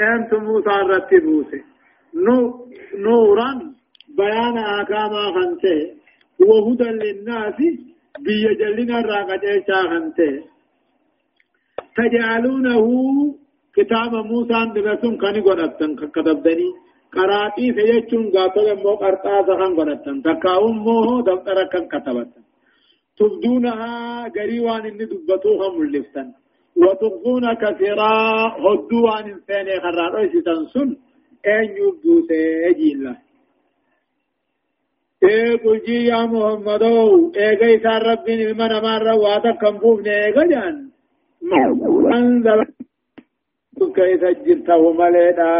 أنت موسى رتبوسه نورا بيان أحكام خنته وهدى للناس بيجلنا الراقة خنته تجعلونه كتاب موسى دبسون كان قرأتن. كتبدني قراتي سيجون قاتل مو قرطاسا كان قرأتن. تكاوم مو دفتر كان كتبتن. تبدونها قريوان إن دبتوها ملفتن. وتخفون كثيرا هدوان إنسان خرار أيسي سن أن يبدو سيجين الله اے قل يا محمد اے گئی سار رب من أمر رواتا كم بوفن اے گجان انزل كيف جرته مليدا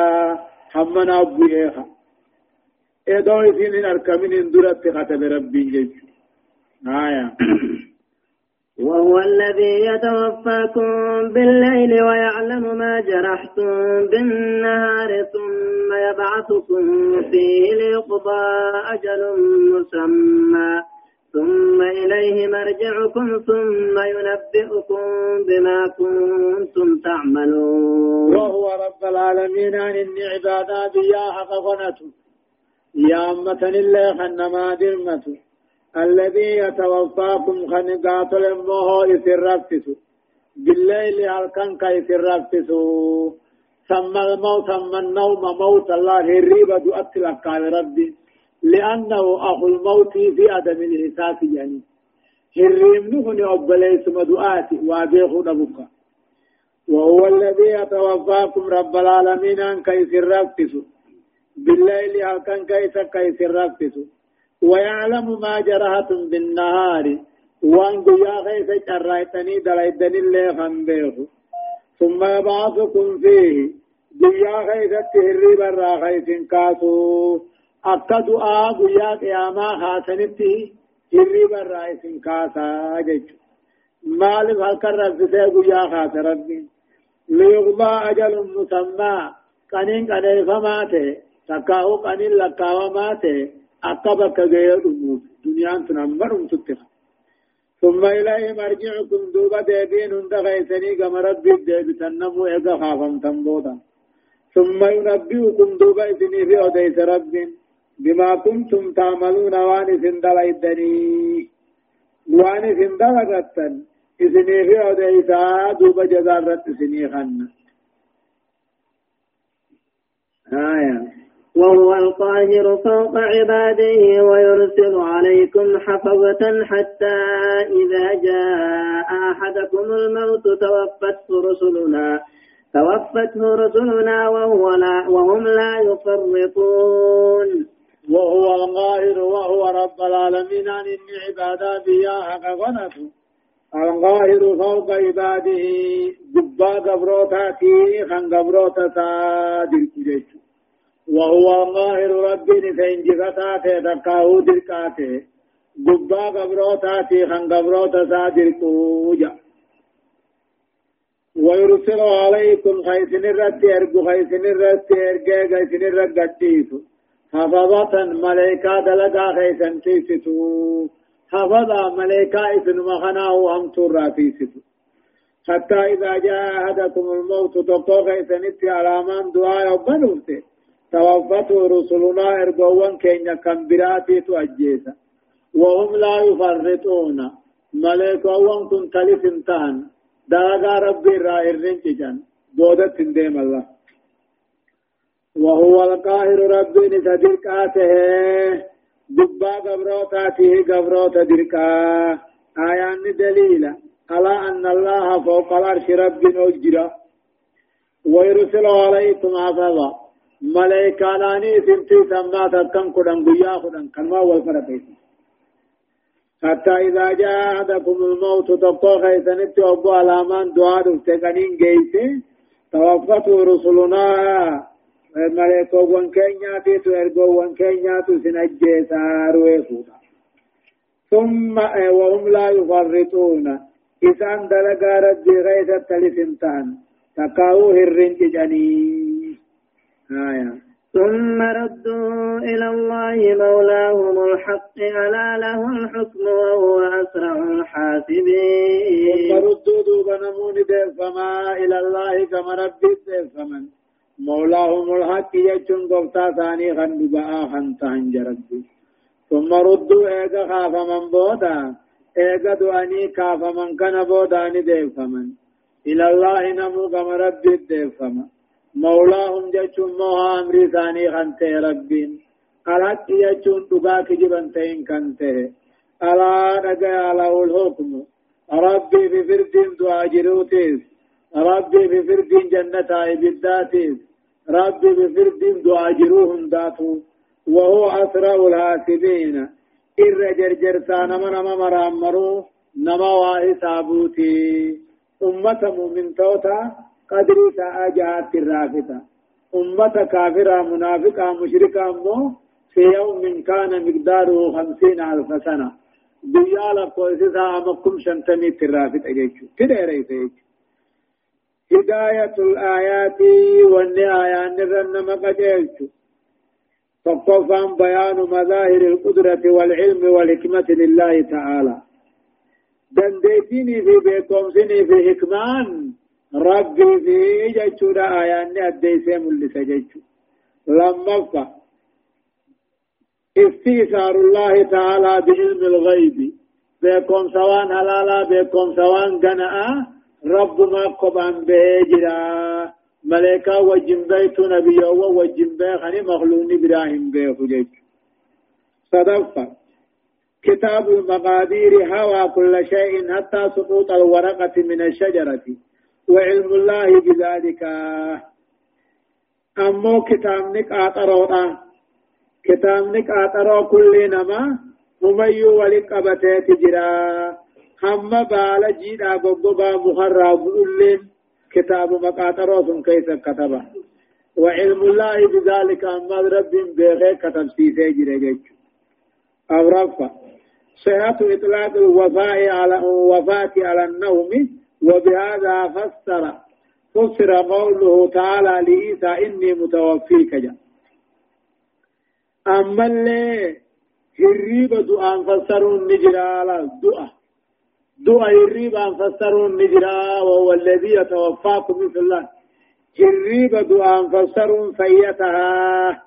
حمنا ابويها اے دو سين اركمين اندرت كتب ربي جيش آية. وهو الذي يتوفاكم بالليل ويعلم ما جرحتم بالنهار ثم يبعثكم فيه ليقضى أجل مسمى. ثم إليه مرجعكم ثم ينبئكم بما كنتم تعملون. وهو رب العالمين. عن إن عبادات يا حق يا أمة الله خنما درمته الذي يتوفاكم خنقات المه يسرفتس بالليل هلكن كيسرفتس ثم الموت ثم النوم موت الله الريبة دؤت لك ربي. لأنه أخو الموت في عدم الإحساس يعني. هرم نهن أبليس مدؤاتي وابيخ نبك وهو الذي يتوفاكم رب العالمين أن كيسرفتس بالليل هلكن كيس كيسرفتس ويعلم ما جرهتم بالنهار. وان قيا خيس جرائتني دلائدني اللي خنبيه ثم يبعثكم فيه. قيا خيس تهري برا خيس كاسو أكدوا آ قيا قياما خاسنتي هري برا خيس كاسا جيش مالك هلكر رزسي قيا خاس ربي. ليغضى أجل مسمى. قنين قنين فماته تكاو قنين لكاو ماته أقبك غير أمور. دنيا تنمر تتخ. ثم إليه مرجعكم دوبا ديبين هند غيثني كما ربي ديب تنمو إيقا خافم تنبودا. ثم ينبئكم دوبا إذني في أديس رب بما كنتم تعملون وان سندل إدني وان سندل غتن إذني في أديس دوبا جزارت سني خن. آية. وهو القاهر فوق عباده ويرسل عليكم حفظة حتى إذا جاء أحدكم الموت توفته رسلنا توفته رسلنا وهو لا وهم لا يفرطون. وهو القاهر وهو رب العالمين عن إن بيا حق غنته القاهر فوق عباده دبا قبروتاتي خن قبروتا صادر وهو الظاهر ربي فإنجفتاته تكاو دركاته. قبا قبروتاتي خن قبروتا سادركوجا ويرسل عليكم خيسن الرد ارجو خيسن الرد ارجع خيسن الرد قديسو. حفظة ملائكة دلقا خيسن تيستو حفظة ملائكة اسن مخناه هم تراتيستو حتى إذا جاء أحدكم الموت تقو خيسن اتي علامان دعاء وبنوته. توفته رسلنا ارجوان كينيا كم براتي تؤجيسا وهم لا يفرطون. ملائكة كن تلف انتهن داغا ربي رائر رنججان بودت تنديم الله. وهو القاهر ربي نتدركاته دبا قبروتاته قبروت دركا. آيان دليل على أن الله فوق العرش رب أجرا ويرسل عليكم حفظا ملائكة لاني سنتي سما تكن كدن بيا كدن كما والفرقيس حتى إذا جاء أحدكم الموت تبقى خيسنت أبو علامان دعاء تكنين جيسي توفته رسلنا ملائكة وان كينياتي تو ارغو وان كينياتو سنجيسا رويسودا ثم وهم لا يفرطون إسان دلقا ربي غيثة تلسنتان تقاو هرنج جنين آية. ثم ردوا إلى الله مولاهم الحق ألا له الحكم وهو أسرع الحاسبين. ثم ردوا دوب نمون فما إلى الله كما ربي فمن مولاهم الحق يجون قفتا ثاني خندقاء خنتهن جربي ثم ردوا ايغا خاف من بودا ايغا دواني كاف من كان بوداني ديفمن إلى الله نمو كما ربي ديفمن مولاهم جچون موها امري ثاني خنته ربين الحق يجون دقا كجبن تين كنته الا نجا له الحكم ربي بفرد دعا جروتيس ربي بفرد جنة عبداتيس ربي بفرد دعا جروهم داتو وهو أسرع الحاسبين إر جرجر سانا من أمام رامرو نما وحسابوتي أمة مؤمن توتا قدري ساعة جهات الرافتة أمة كافرة منافقة مشركة مو في يوم كان مقداره خمسين ألف سنة. بيا لقوسيسا أمكم شنتمي ترافت أجيشو كده ريسيش هداية الآيات والنهاية نرن مقجيشو فقفا بيان مظاهر القدرة والعلم والحكمة لله تعالى. دنديتيني في بيكم سني في حكمان. ربي في جيشو دا آيان أديسي ملسا جيشو لما فا استيثار الله تعالى بعلم الغيب بكم سوان حلالا بكم سوان غناء رب ما قبان بيجرا ملائكة وجن بيت نبي وجن بيت خني مخلوق إبراهيم بيت جيج صدفة كتاب المقادير هوى كل شيء حتى سقوط الورقة من الشجرة وعلم الله بذلك. أمو كتاب نك آترونا. كتابني قاطرو كل نما. مميو ولقبته تجرا. هم بالا جيدا غوغبا مخرا بولين. كتاب مقاطرو سن كيف كتبه وعلم الله بذلك أما رب بغير كتب سيسي جريجك أو رفع صحة إطلاق الوفاء على وفاة على النوم. وبهذا فسر فسر قوله تعالى لإيسى إني متوفيك جاء أما اللي هريب دعاء فسرون نجرا لا دعاء دعاء هريب فسرون نجرا وهو الذي يتوفاكم في الله. هريب دعاء فسرون فيتها.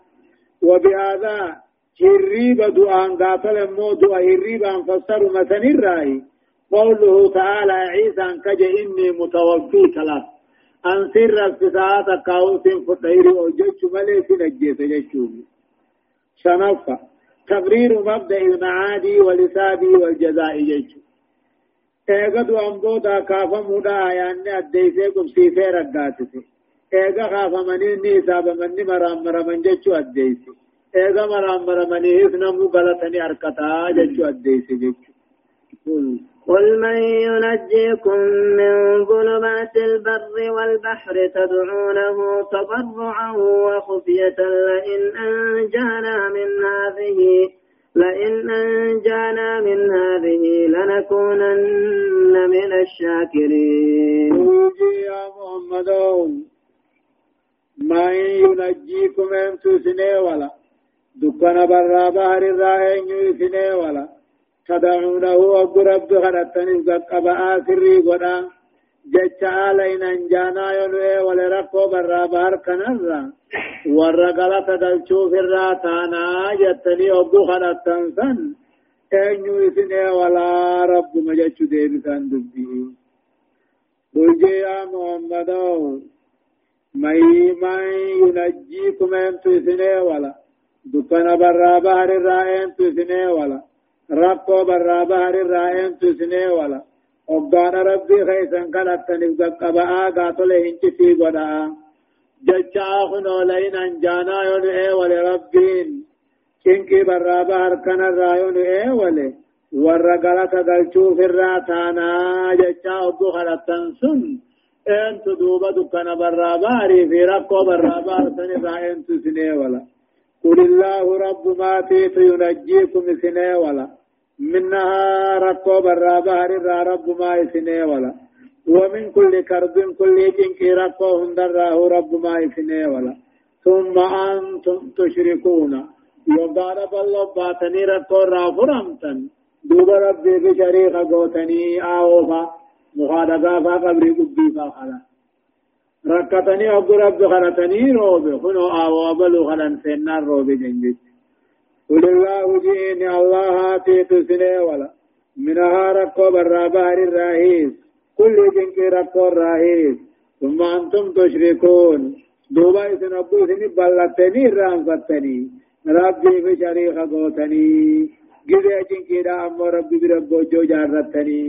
وبهذا هريب دعاء قاتل مو دعاء هريب فسروا مثل الرأي. قوله تعالى عيسى انكج إني متوفيك لك أن سر في ساعة كاوس فتير وجدت مليك نجيس جيشوبي شنفة. تقرير مبدأ المعادي والحساب والجزاء جيش ايغد وانبودا كافا مودا آيان أديسي قبسيسي رقاتسي ايغا خافا منين نيساب مني مرام مرمان جيشو أديسي. ايغا مرام مرماني هفنمو غلطني أركتا جيشو أديسي جيشو قل من ينجيكم من ظلمات البر والبحر تدعونه تضرعا وخفية لئن أنجانا من هذه لئن أنجانا من هذه لنكونن من الشاكرين يا محمد من ينجيكم من تسني ولا دكنا برا بحر الرائن يسني ولا تدعونه أبو رب خلتني قبا آسري قدا. جچا آلين انجانا ينوي ولرقو برا بار كنرا ورقلت دلچو فرا تانا جتني أبو خلتن سن. اينو اسنه ولا رب مجچو ديبسان دبي قل يا محمد مي من ينجيكم انتو اسنه ولا. دكنا برا بحر الرائن تو اسنه ولا. رقو برا بحر الرائن تسني ولا وقال ربي خيسن كانت نفق قبعا قاتل هنچ في قدا ججا خنو لين انجانا ينعي ولربين كنكي برا بحر كان الرايون إيه ولي ورقلت قلچو في الراتانا ججا ابو خلطن سن انت دوبا دكنا برا بحري في رقو برا بحر سن الرائن تسني ولا قل الله رب ما تيت ينجيكم سنه ولا. منها بحر را رب ما اسنه ولا. ومن كل كرب كل جنك رقو هندره رب ما اسنه ولا. ثم أنتم تشركون. يقال بالله باتني رقو را فرمتن. دوب ربي بشريخ قوتني آوفا. مخادقا فا قبري قبي فا ركتني أبو رب خلتني روب خنو آوابلو خلن سنان روب جنجج قل الله جئني الله آتيت سنة ولا. منها ركو برا بحر الراهيس كل جنك ركو الراهيس ثم أنتم تشركون. دوبا إذن أبو سني بلتني رانفتني ربي في شريخ قوتني. جزي جنك دا أمو ربي بربو جو جارتني.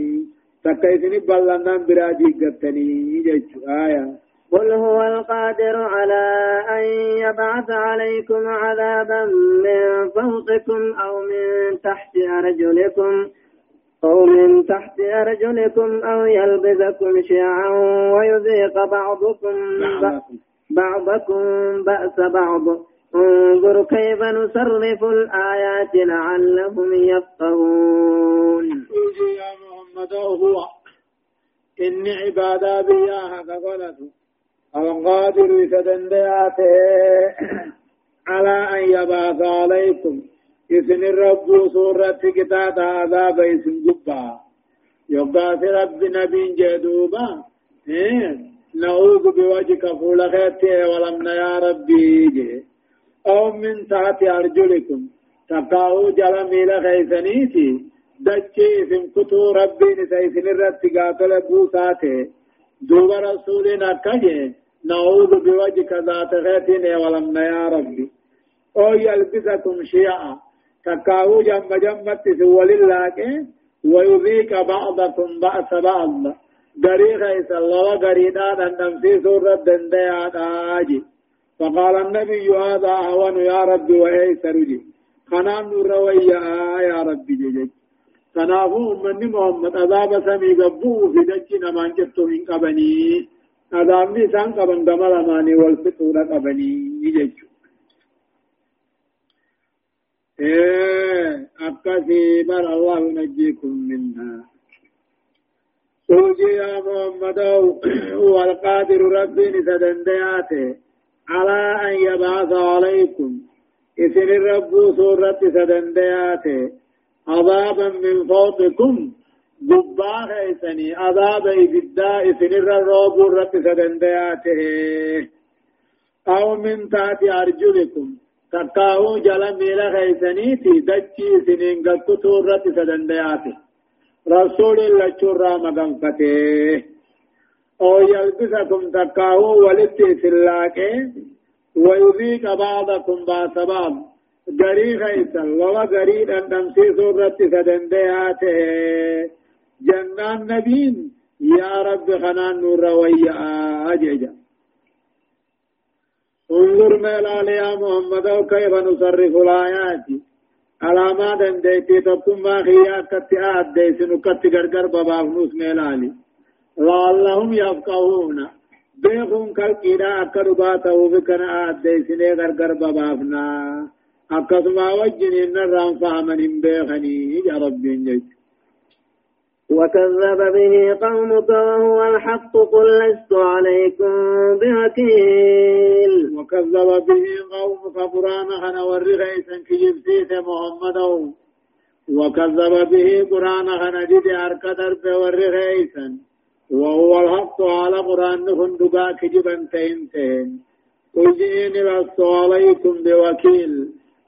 تكا إذن بلنان براجي قتني. جيش آية. قل هو القادر على أن يبعث عليكم عذابا من فوقكم أو من تحت أرجلكم أو من تحت أرجلكم أو يلبسكم شيعا ويذيق بعضكم بعضكم بأس بعض. انظر كيف نصرف الآيات لعلهم يفقهون. يا محمد هو إن عبادة بياها كقولته القادر يتدندياته على أن يبعث عليكم. إذن الرب سورة كتاب عذاب إذن جبا يقاس رب نبي جدوبا. إيه؟ نعوذ بوجهك فول خيتي ولم يا ربي أو من تحت أرجلكم. تقاو جلميل خيسنيتي دچي اسم كتو ربي نسيسن الرب قاتل بوساته دوب رسولنا كجي. نعوذ بوجهك ذات خيتي ولم يا ربي. أو يلبسكم شيعا. تكاو جنب جنبت سوال الله ويذيك بعضكم بأس بعض. غريغ الله غريدا دندم في سورة دنديا آجي. فقال النبي هذا أهون يا ربي وإيسا رجي. خنان نور ويا يا ربي جيجي. تنافو أمني محمد أذاب سمي قبو في دجي نمان جبتو من قبني أذاب نسان قبن قمل أماني والفتورة قبني جيجي إيه أكثي بر الله نجيكم منها قل يا محمد هو القادر ربي سدندياته على أن يبعث عليكم إذن الرب سورة سدندياته عذابا من فوقكم قباه إسني عذاب إبدا إذن الرب رب سدندياته أو من تحت أرجلكم تقاو جل ميلا خيسنيتي دچي سنين قطو رت سدندياتي رسول الله چورا مغنفته أو يلبسكم تقاو ولت سلاكه ويذيق بعضكم بعض بعض غري خيسا لو غري دندم سي سورت سدندياته جنان نبين يا رب خنان نور ويا اججا انظر ميلال يا محمد كيف نصرف الآيات. علامات دنديتي تقوم خيات كتئات ديسن كت غرغر بباف نوس ميلالي لعلهم يفقهون بيخون كالكيدا أكرباته بكنا آت ديسن غرغر ببافنا أكسما وجنين الرام فهمن بيخني يا ربي نجد وكذب به قومك وهو الحق قل لست عليكم بوكيل. وكذب به قومك قرآن خنا ورغيسا كجبسيس محمد. وكذب به قرآن خنا جد أركدر بورغيسا وهو الحق على قرآن خندقا كجبا تهنتين قل جئني لست عليكم بوكيل.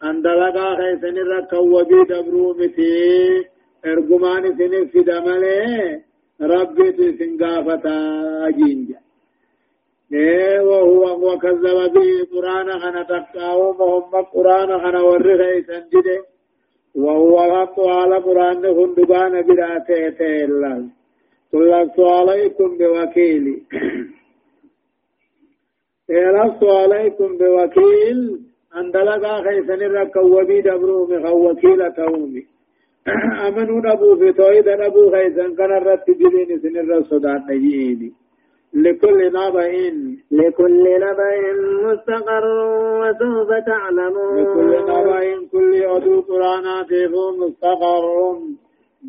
أن دلقا خيسن الركو بي ارجمان سنف في دمله ربي تسنقافتا جينجا إيه وهو وكذب به قرآن خنا تقاو محمد قرآن خنا ورغي سنجده وهو الحق على قرآن هندبان براته تيلا قل عليكم بوكيل لست عليكم بوكيل أن دلقا خيسن الركوبي دبرو مخوكيل تومي أمنوا نبو في تويد نبو خيزن كان الرد جلين سن الرسودان نجيني لكل نبأ لكل نبأ مستقر وسوف تعلمون لكل نبأ كل عدو قرآن تيفو مستقر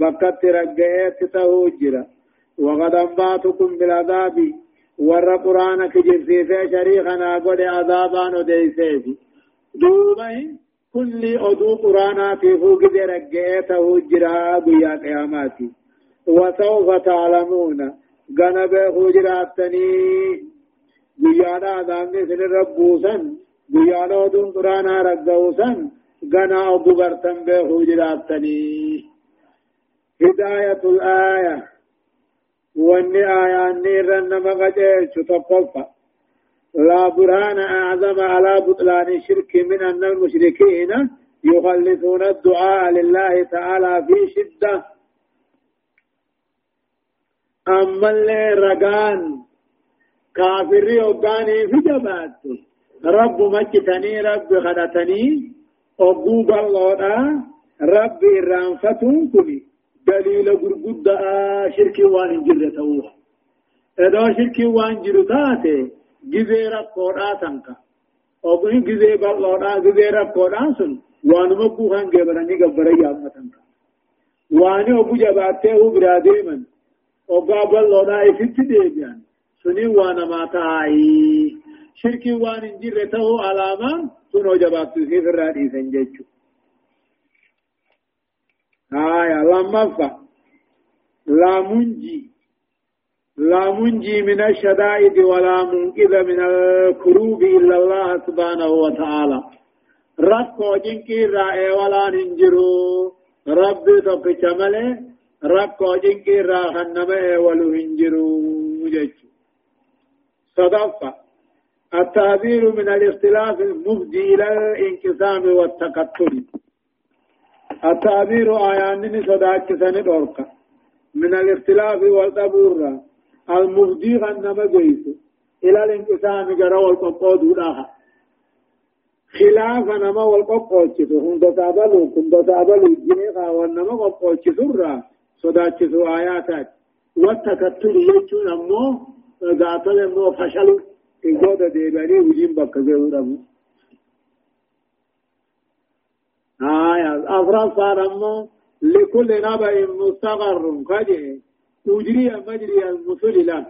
بكت رجعت تهوجرا وقد أنباتكم بالعذاب ور قرآن كجرسي في شريخنا قد عذابان وديسيسي دوبين كل أدو قرانا في فوق درجته جرا بيا قياماتي وسوف تعلمون غنب خجراتني guyyaadha adaamni isin rabbuusan guyyaadha oduun quraanaa ragga'uusan ganaa ogu bartan beekuu jiraattanii hidaayatul aaya wanni aayaanni irran nama qajeelchu tokkoffa لا برهان أعظم على بطلان الشرك من أن المشركين يخلصون الدعاء لله تعالى في شدة. أما اللي رقان كافر وقاني في جبات رب مجتني رب خدتني. أبو بالله رب الرانفتون كلي دليل قرقود شرك وان جرته إذا شرك وان جرتاته gizee rakkoodhaa tanka ogni gizee bal'oodhaa gizee rakkoodhaan sun waanuma buukan geebaranii gabbara yaammatanka waani ogu jabaattee uu biraa deeman ogaa bal'oodhaa ifitti deebi'an suni waa namaa ta'aayi shirkii waan hin jirre ta'uu alaamaan sun hoo jabaattu isiif irraa dhiisan jechu haya lammaffa laamunjii لا منجي من الشدائد ولا منقذ من الكروب إلا الله سبحانه وتعالى. ركو جنكي رائع ولا ننجرو. ربي تقش ملي ركو جنكي راحن نمي ولو هنجرو جيش صدفة التعبير من الاختلاف المفضي إلى الانقسام والتقتل. التعبير آيان صداك سنة من الاختلاف والتبور المفضي غنما جيس إلى الانقسام جرى والقبود لها خلاف نما والقبود شتو هم تتابلوا كن تتابلوا جنيخا ونما قبود شتورا صدا شتو آياتات. والتكتل يجون أمو ذاتل أمو فشلوا إنقود ديباني وجين بك زيورا آية أفراد صار أمو لكل نبأ مستقر كجي أجري مجري المثل له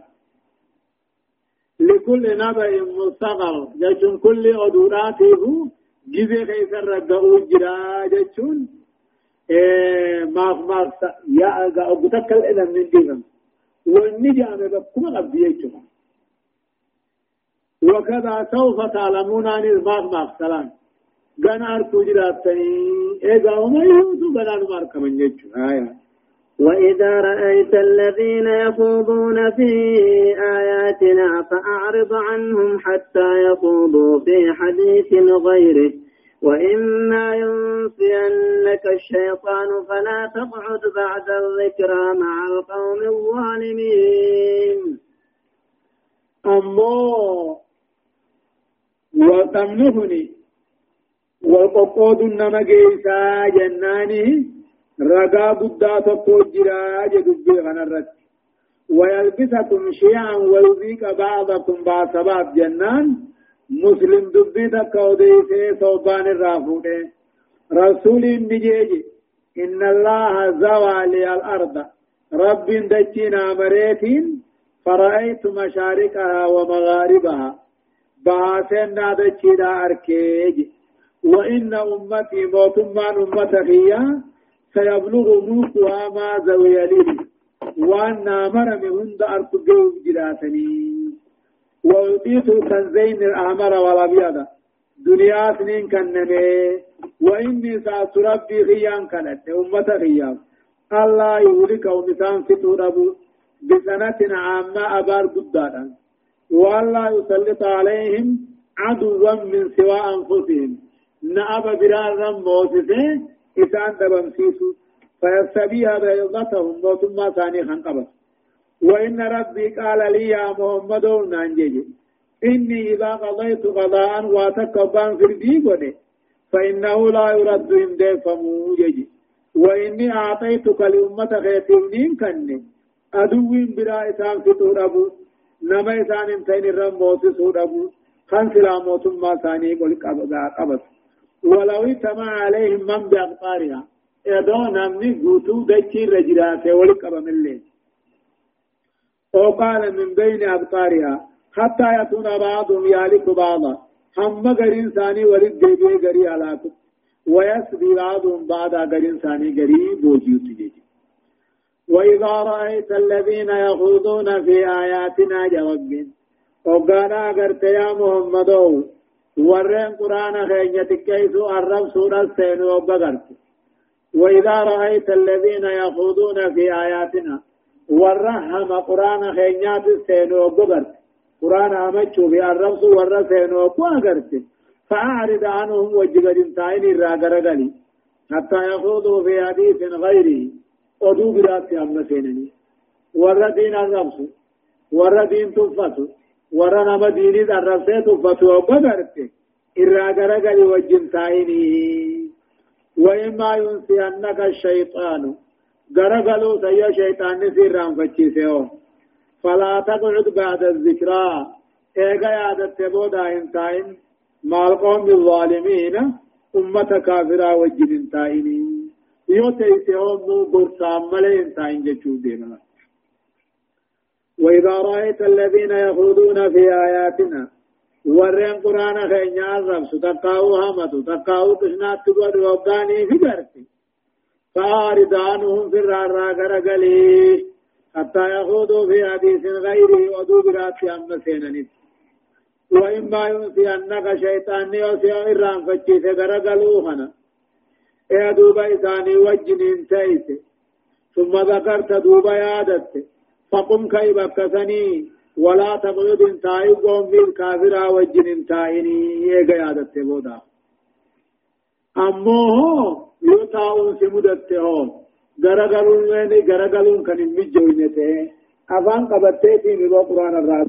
لكل نبأ مستقر. جتون كل أدوراته جزي كيس الرقاء جرا جتون إيه ماف ماف يا أبتكل إذا من ديهم والنجا بكم أبديتهم وكذا سوف تعلمون عن الماف ماف سلام. غنا أرتو جراتني إذا وما يهوتو غنا نمارك من جتون آيات وإذا رأيت الذين يخوضون في آياتنا فأعرض عنهم حتى يخوضوا في حديث غيره. وإما ينسينك الشيطان فلا تقعد بعد الذكرى مع القوم الظالمين. أمو وتمنهني وقود النمجيسا جناني. رقا بدا تقو جرا جدبي غنرت ويلبسكم شيعا ويذيق بعضكم بعض سباب جنان مسلم دبي تقو ديسي صوبان الرافوده رسول نجيج إن الله زوى لي الأرض رب دجنا مريتين فرأيت مشارقها ومغاربها باسنا دجنا أركيج وإن أمتي موتمان أمتخيا سيبلغ نوحها ما زوي لي وأن أمر من هند أرتقوا جراتني وأعطيت كنزين الأحمر والأبيض دنيا سنين كنمي وإني سأت ربي خيان كانت. أمة خيان الله يولك ومسان فتوربو بسنة عامة أبار قدادا. والله يسلط عليهم عدوا من سوى أنفسهم. نأب برارا موسسين. إسان دبمسيسو فيستبيها بيضتهم موتما ثاني خنقبت. وإن ربي قال لي يا محمد نانجي إني إذا قضيت قضاء واتكبان في الديقوني فإنه لا يرد إن ديفمو يجي وإني أعطيتك لأمة خيتينين كني أدوين برا إسان فتور أبو نما إسان انتين الرموت سور أبو خنسلا موتما ثاني قل قبط ولو اجتمع عليهم من بأقطارها إذا نمني قوتو دكي رجرات ولقب من الليل وقال من بين أبطارها حتى يكون بعضهم يالك بعضا. هم غرين ثاني ولد جيبه غري علاكم ويسبي بعضهم بعضا غرين ثاني غري بوجيوت جيجي وإذا رأيت الذين يخوضون في آياتنا جواب وقانا أغرت يا محمد ورين قرآن خينية كيسو الرب سورة سين وقغرت وإذا رأيت الذين يخوضون في آياتنا ورحم قرآن خينيات سين وقغرت قرآن أمتشو في الرب ورى سين وقغرت فأعرض عنهم وجبت تاين الراغرغلي حتى يخوضوا في حديث غيره ودو برات أما سينني ورى دين الرب ورى دين تفتو diinii arrabsee tuffatu obbo garte irraa garagali wajjin taa'inii. وإما ينسينك الشيطان غرغلوا سيا شيطان نسير رانفتشيسه فلا تقعد بعد الذكرى إيغا يادت بودا انتاين مع القوم الظالمين أمة كافرة وجد انتاين يوتيسهم برسام ملي انتاين جتشو دينا وإذا رأيت الذين يخوضون في آياتنا ورين قرآن خينيا الرب ستقاو همتو تقاو تشنات تقود وقاني في قرتي فأعرض عنهم في الرارا قرقلي حتى يخوضوا في حديث غيره ودو برات أما سينني وإما ينسينك شيطان يوسي إرام فجيس قرقلوهنا إيه دوبا إساني وجنين تيسي ثم ذكرت دوبا يادت. فقم كي بكسني ولا تقعد انتاي قوم بالكافرة وجن انتايني يغا يادت بودا امو يتاون سمدت هو غرغلون وين غرغلون كن مجوينته. أفان قبته في ميرو قرآن الراب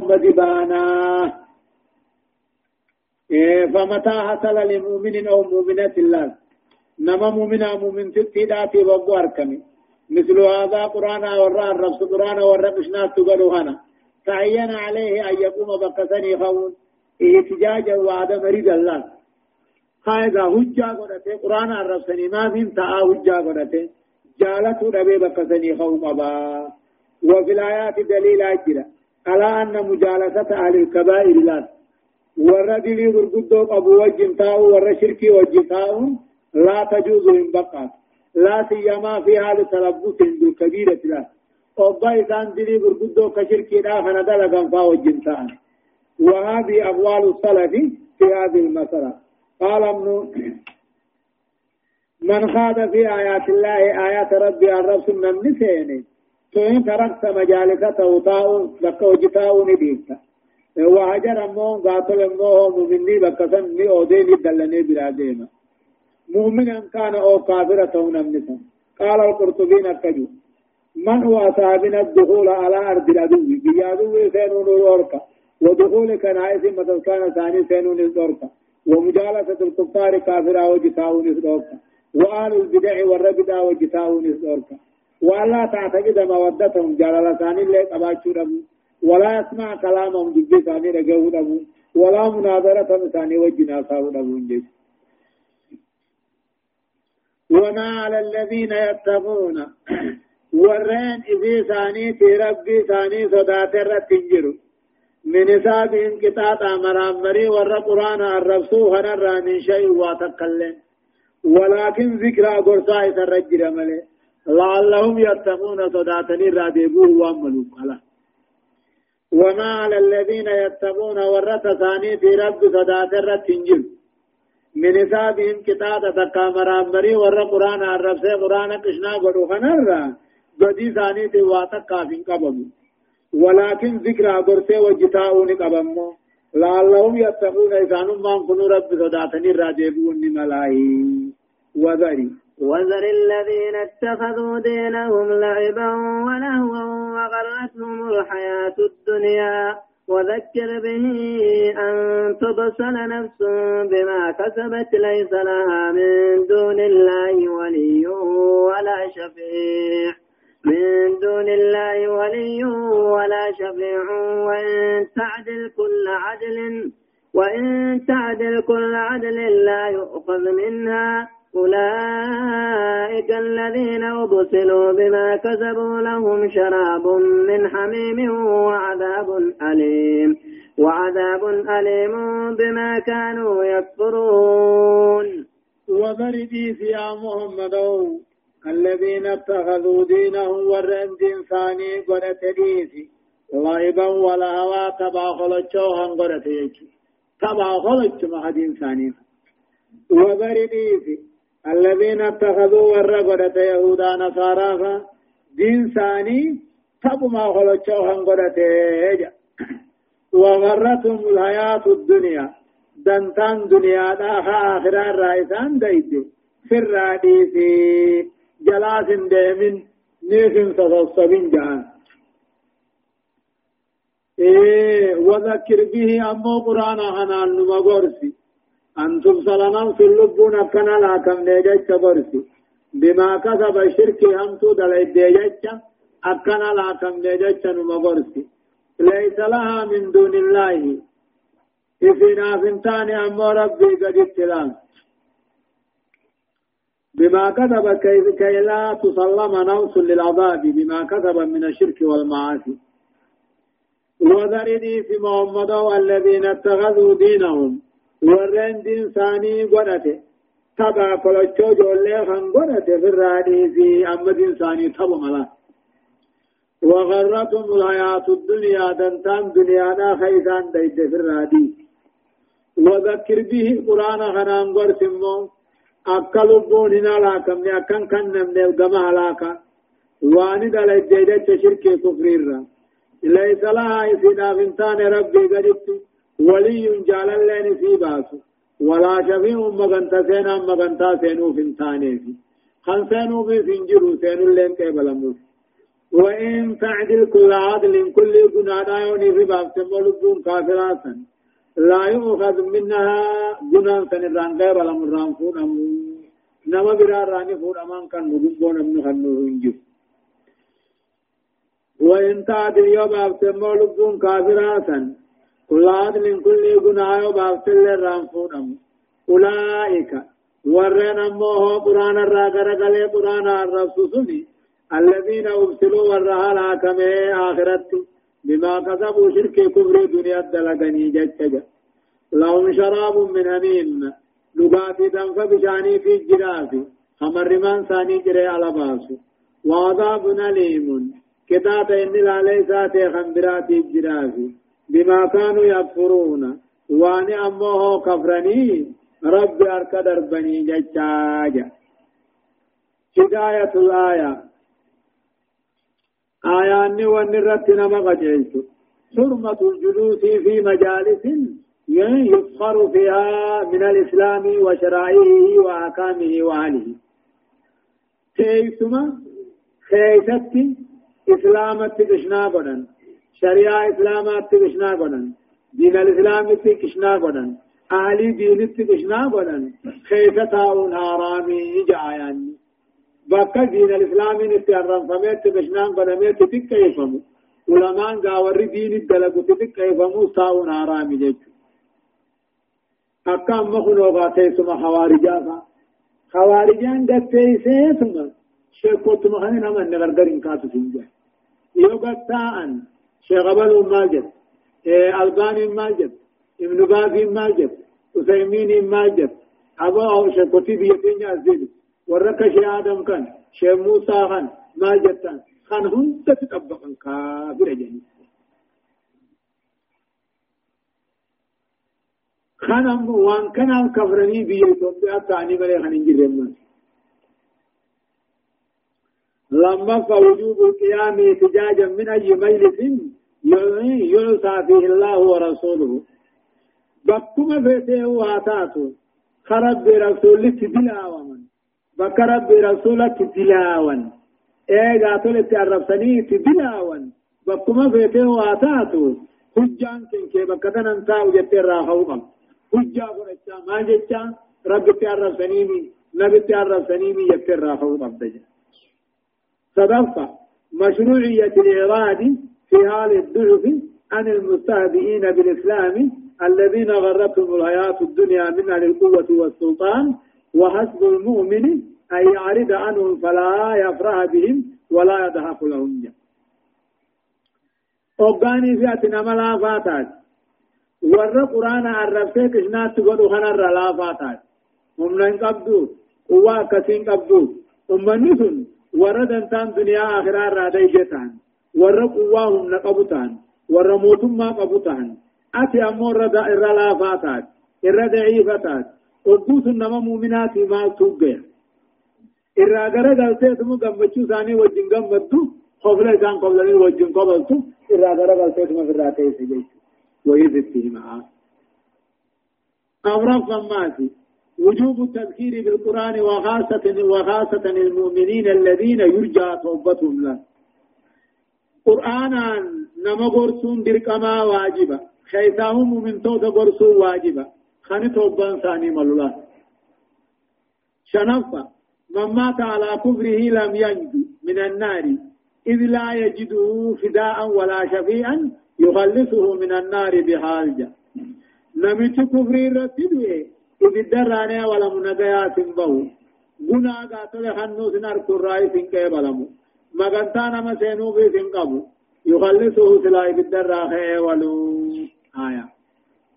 مدبانا. إيه فمتى حصل لمؤمن أو مؤمنة الله؟ نما مؤمنا مؤمن تتيداتي بقو اركمي مثل هذا قرآن ورى الرب قرآن ورى مشنا تقولوا هنا. تعين عليه أن يقوم بقسني خون احتجاجا وعد مريد الله. قاعدة هجا قدته قرآن الرب سني ما فين تعا هجا قدته جالته نبي بقسني خون أبا وفي الآيات دليل أجرا. على أن مجالسة أهل الكبائر لا. ورى دليل برقدوك أبو وجه تاو ورى شركي وجه لا تجوز من بقات لا سيما في حال تلبس بالكبيرة لا. أبا إسان دلي برقدو كشركي لا فندل كنفا وجنتان وهذه أقوال السلف في هذه المسألة. قال ابن من خاض في آيات الله آيات ربي الرب من نسيني تون تركت مجالسته تاو بك وجتاو نديبتا وهجر أمون قاتل أمون مؤمني بكسن ني أوديني دلني برادينا مؤمنا كان أو كافرة نمنسا قال القرطبين الكجو من هو أصابنا الدخول على أرض العدو. بيادو سينون الأوركا ودخول كنائس مثل كان ثاني سينون الأوركا ومجالسة الكفار كافرة وجتاون الأوركا وآل البدع والربدا وجتاون الأوركا ولا تعتقد مودتهم جلال ثاني لك أباشو ربو ولا يسمع كلامهم جبي ثاني رجعوا ولا مناظرة ثاني وجنا ربو جيش وما على الذين يتقون. ورين إذي ثاني في ربي ثاني صدات الرتنجر من حساب انقطاع مرامري ور قرآن الرسول هنرى من شيء واتقلن ولكن ذكرى قرصا يترجر ملي لعلهم يتقون صداتني رادبوه واملوا. قلا وما على الذين يتقون ورث ثاني في رب صدات الرتنجر من حسابهم كتابة تكا مرامري ور قرآن عرب سے قرآن قشنا قدو خنر بدي ثاني تواتا كافين قبم ولكن ذكر عبر سے وجتاؤني قبم لعلهم يتقون إذانهم من كنوا رب صداتني راجبون ملاهي وذري وذر الذين اتخذوا دينهم لعبا ولهوا وغرتهم الحياة الدنيا وذكر به أن تبصل نفس بما كسبت ليس لها من دون الله ولي ولا شفيع. من دون الله ولي ولا شفيع. وإن تعدل كل عدل وإن تعدل كل عدل لا يؤخذ منها. أولئك الذين أبسلوا بما كسبوا لهم شراب من حميم وعذاب أليم وعذاب أليم بما كانوا يكفرون. وبردي يا محمد الذين اتخذوا دينهم دين ثاني قد تديسي لعبا ولا هوا تبا خلچو هنگرت يجو تبا خلچ مهدين ثاني وبرديف الذين اتخذوا ورقرت يهودا نصارى دين ثاني تبو ما خلچو يجو وغرتهم الحياة الدنيا. دنتان دنيا داها آخرا رايسان دايد في الراديس جلاس ديمن. نيفن تصصبين جهان إيه وذكر به أمو قرآن هنان نمغرسي أنتم سلمان في اللبون أكنا لكم نيجيش برسي بما كسب الشرك همتو دلائد ديجيش أكنا لكم نيجيش نمغرسي ليس لها من دون الله. إذن أفنتان أمو ربي قد اتلام بما كتب كي لا تسلم نفس للعذاب. بما كتب من الشرك والمعاصي. وذرني في محمد والذين اتخذوا دينهم قرأته تبع كلچو جولي خان قرأته في الرادي في أما دين ثاني تبع ملا وغرتهم الحياة الدنيا دنتان دنيا نا خيسان ديت في الرادي وذكر به قرآن خنان قرسمو أكلبون هنا لاكم أكن كن نمني القمع لاكا واني دلت جيدت شركة كفرير ليس لها إسنا فنتان ربي قدت ولي جال اللين في باسو ولا شفيع مغنتا سينا مغنتا سينو فنتاني في سينو في سنجرو سينو اللين موسي وإن تعدل كل عدل كل جنادا يوني في باب سمولدون كافراسا لا يؤخذ منها جنان سنران غير ولا مران فون أمو. نما برا راني فون أمان كان مدبون أمن خنو هنجو وإن تعدل يو باب سمولدون كافراسا كل عدل كل جنادا باب سلران فون أمو أولئك ورن أمه قرآن الراغر قلي قرآن الرسول الذين أبسلوا والرهال كمه آخرت بما كسبوا شرك كفر دنيا دلقني جتجا لهم شراب من أمين لغاتي دنف بشاني في الجراف خمر من ثاني جري على باسو وعذاب أليم كتاب إن لا ليسات خنبرات الجراف بما كانوا يكفرون. واني أمه كفرني رب أركدر بني جتاجا هداية الآية. آيان ونرت نما قجيت. حرمة الجلوس في مجالس يفخر فيها من الإسلام وشرائعه وأحكامه وأهله. كيسما؟ خيست إسلامت كشنا قدن شريعة إسلامات كشنا قدن دين الإسلام كشنا قدن أهلي دين كشنا قدن خيستها حرامي جاياني بكا دين الإسلام نتعرف فميت بشنان قدميت تك يفهمو علماء قاور دين الدلق تك يفهمو ساون حرامي جيجو أكام مخنو غاتي سما خوارجا خوارجان دتي سيسما شيكوت مخني نما نغرغر انكاتو سنجا يوغتاءن شيخ أبل ماجد إيه ألباني ماجد ابن باز ماجد أسيمين ماجد أبو شيكوتي بيتين يزيدو ورك شي آدم كان شي موسى كان ما جتان كان هم تتطبقن كافر جني كان وان كان كفرني بيتو تاني بره خنين جرم لما فوجوب القيام احتجاجا من أي مجلس ينسى فيه الله ورسوله. بكما فيته واتاتو. خرب برسول تدلا ومن بك ربي رسولك تلاوان ايغا تولت عرفتني تلاوان بكما فيته واتاتو. حجان كنكي بكتن انتاو جتر راخوكم حجا قرأتا ما جتا ربي تعرفتني مي نبي تعرفتني مي جتر راخوكم تجا صدفة مشروعية الإراد في حال الضعف عن المستهزئين بالإسلام الذين غرتهم الحياة الدنيا من أهل القوة والسلطان وحسب المؤمن أن يعرض عنهم فلا يفرح بهم ولا يضحك لهم. أوغاني في أتنا ملا فاتات ور قرآن عرفته كشنات تقول خنا لا فاتات ممن قبدو قوة كثين قبدو أمني سن ورد انتان دنيا آخرة رادي جتان ورا قواهم نقبتان ورا موتم ما قبتان أتي أمور ردا إرى لافاتات إرى ضعيفتات وقوس النما مؤمنات ما توقع إرى غرى قلتي ثم قمتشو ثاني وجن قمتو خفلة كان قبلني وجن قبلتو إرى غرى قلتي ثم في الراتي سجيت ويفتيه معاه أمر فماتي وجوب التذكير بالقرآن وخاصة وخاصة المؤمنين الذين يرجى توبتهم له. قرآنا نما قرسون بركما واجبة. خيثاهم من توت قرسون واجبة. خاني توبان ثاني ملولا. شنفة. من مات على كفره لم ينجو من النار. إذ لا يجده فداء ولا شفيعا يخلصه من النار بحالجة نمت كفري رتدوه إذ الدراني ولا منقيات بو قنا قاتل خنوس نركو الرأي سنكي بلمو مغنتانا مسينو في سنقبو يخلصه سلاي بالدراخي ولو آية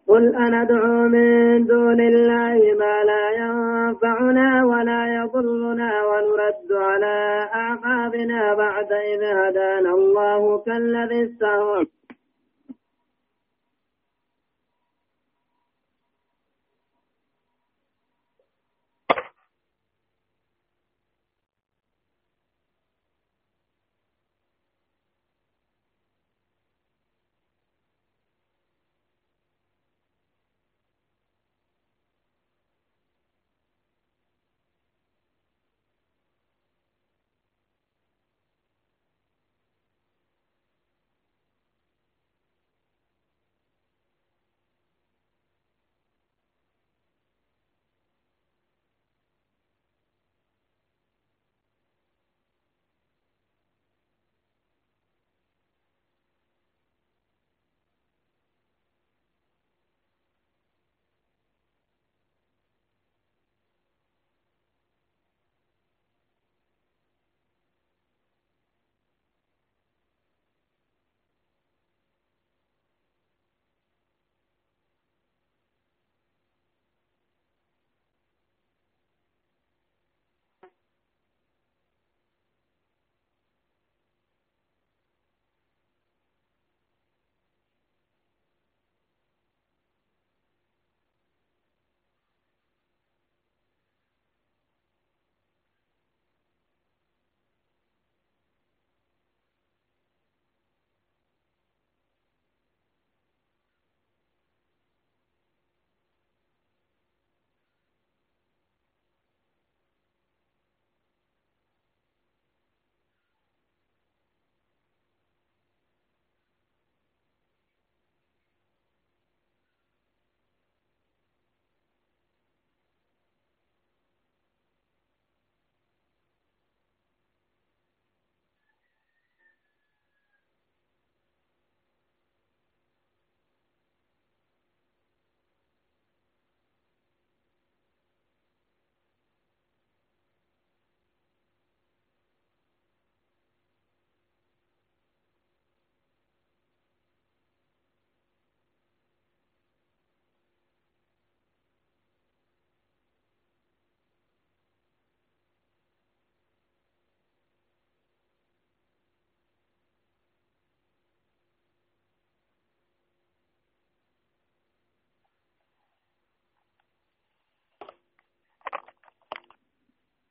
قل أندعو من دون الله ما لا ينفعنا ولا يضرنا ونرد على أعقابنا بعد إذ هدانا الله كالذي استهوى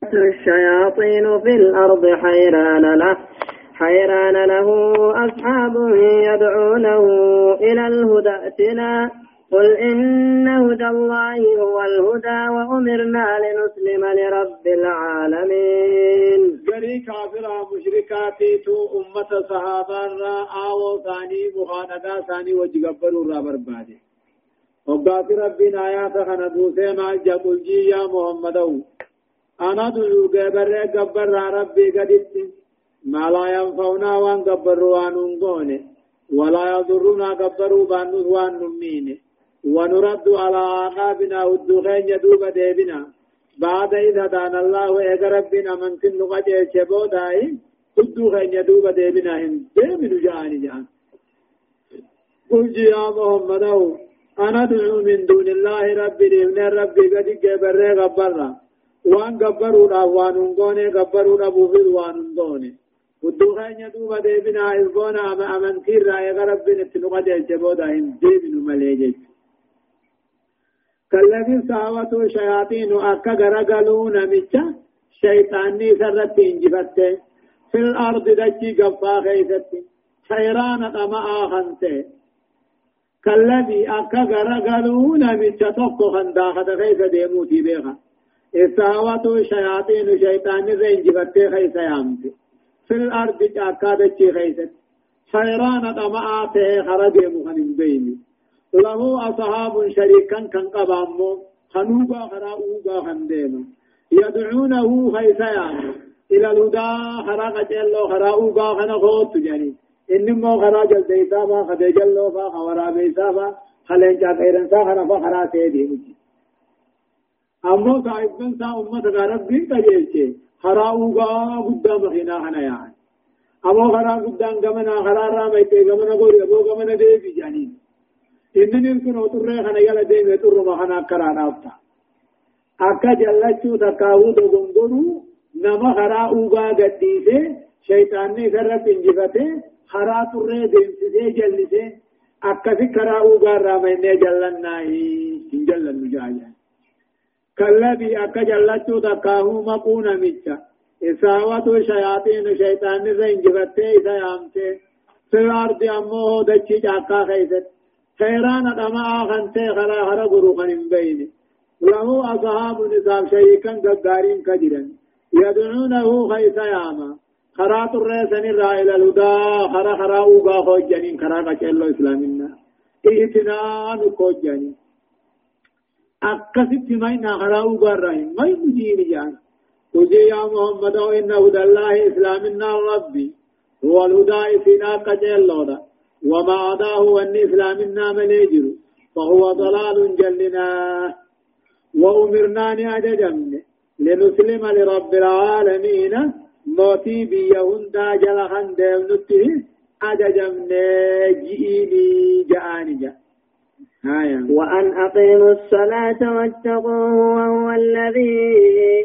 الشياطين في الأرض حيران له. حيران له. أصحاب يدعونه إلى الهدى ائتنا. قل إن هدى الله هو الهدى وأمرنا لنسلم لرب العالمين. جري كافرة مشركاتي تو أمة صحابة آو ثاني مخانقا ثاني وجقبروا را بربادي وقات ربنا آيات خندوسي ما جقل جي يا محمدو. أنا دعو قبر قبر ربي قدت ما لا ينفعنا وان قبر وان نقون ولا يضرنا قبر وان وان نمين ونرد على عقابنا والدخين يدوب ديبنا بعد إذا دان الله وإيق ربنا من كن قد يشبو داي الدخين يدوب ديبنا هم ديبن جاني جان قل يا محمد أنا دعو من دون الله ربي لابن ربي قد قبر قبرنا وان غبروا وان غوني غبروا ابو في وان غوني ودوغان يدوب ديبنا إذبونا أما أمنتير رأي غرب بن التنقد الجبودا هم ديبن مليجج كالذي ساوته شياطين أكا غرقلون مجا شيطاني سرت انجفت في الأرض دجي قفا خيست حيران طمع خنته كالذي أكا غرقلون مجا تقو خنداخة خيس ديموتي بيخا إساوته شياطين شيطاني انجفت خيس يامتي في الأرض أكا دجي خيست حيران طمع خرج مخن بيني له أصحاب شريكا كان قبامو خنوبا خراؤوبا خنديما يدعونه خيسيان إلى الهدى خراق جلو خراؤوبا خنخوت جاني إنما خرا جل ديسابا خدي جلو فا خورا بيسابا خلين جا خيرن سا خرفا خرا سيدي مجي أمو صاحبن سا أمت غرب بين تجيشي خراؤوبا قدام خنا خنا يعني. أمو خرا قدام غمنا خرا رامي غمنا قولي أبو غمنا ديبي جانين. إنني كن أطرة خنا يلا ديم يطر ما خنا كرانا أبتا أكا جلتشو تكاو دغنغرو نما خرا أوغا قديسه شيطان نے سرت انجفته خرا طرة ديم سيسه جلسه. أكا في خرا أوغا رامين جلنا هي جلن مجايا كالذي أكا جلتشو تكاو مقونا ميتا إساوة شياطين شيطان نے انجفته إسا يامته في الأرض أمه دچي جاكا خيست خيران دما خنتي خلا خرا غروخن بين. له أصحاب نساب شيكا قدارين كجرا يدعونه خيس ياما. خرات الرسن الرائل الهدى. خرا خرا أوغا خوجانين خرا قچلو إسلامنا. إهتنان خوجانين أكست مين خرا اوغا رحيم ما مجين جان تجي يا محمد إن هدى الله إسلامنا ربي. هو الهدى فينا قچلو وما عداه أن إسلام النام نيجر فهو ضلال جلنا. وأمرنا نأججمن لنسلم لرب العالمين. موتي بيهندا جلخن ديمنته أججمن جئيني جآنجا وأن أقيموا الصلاة واتقوه وهو الذي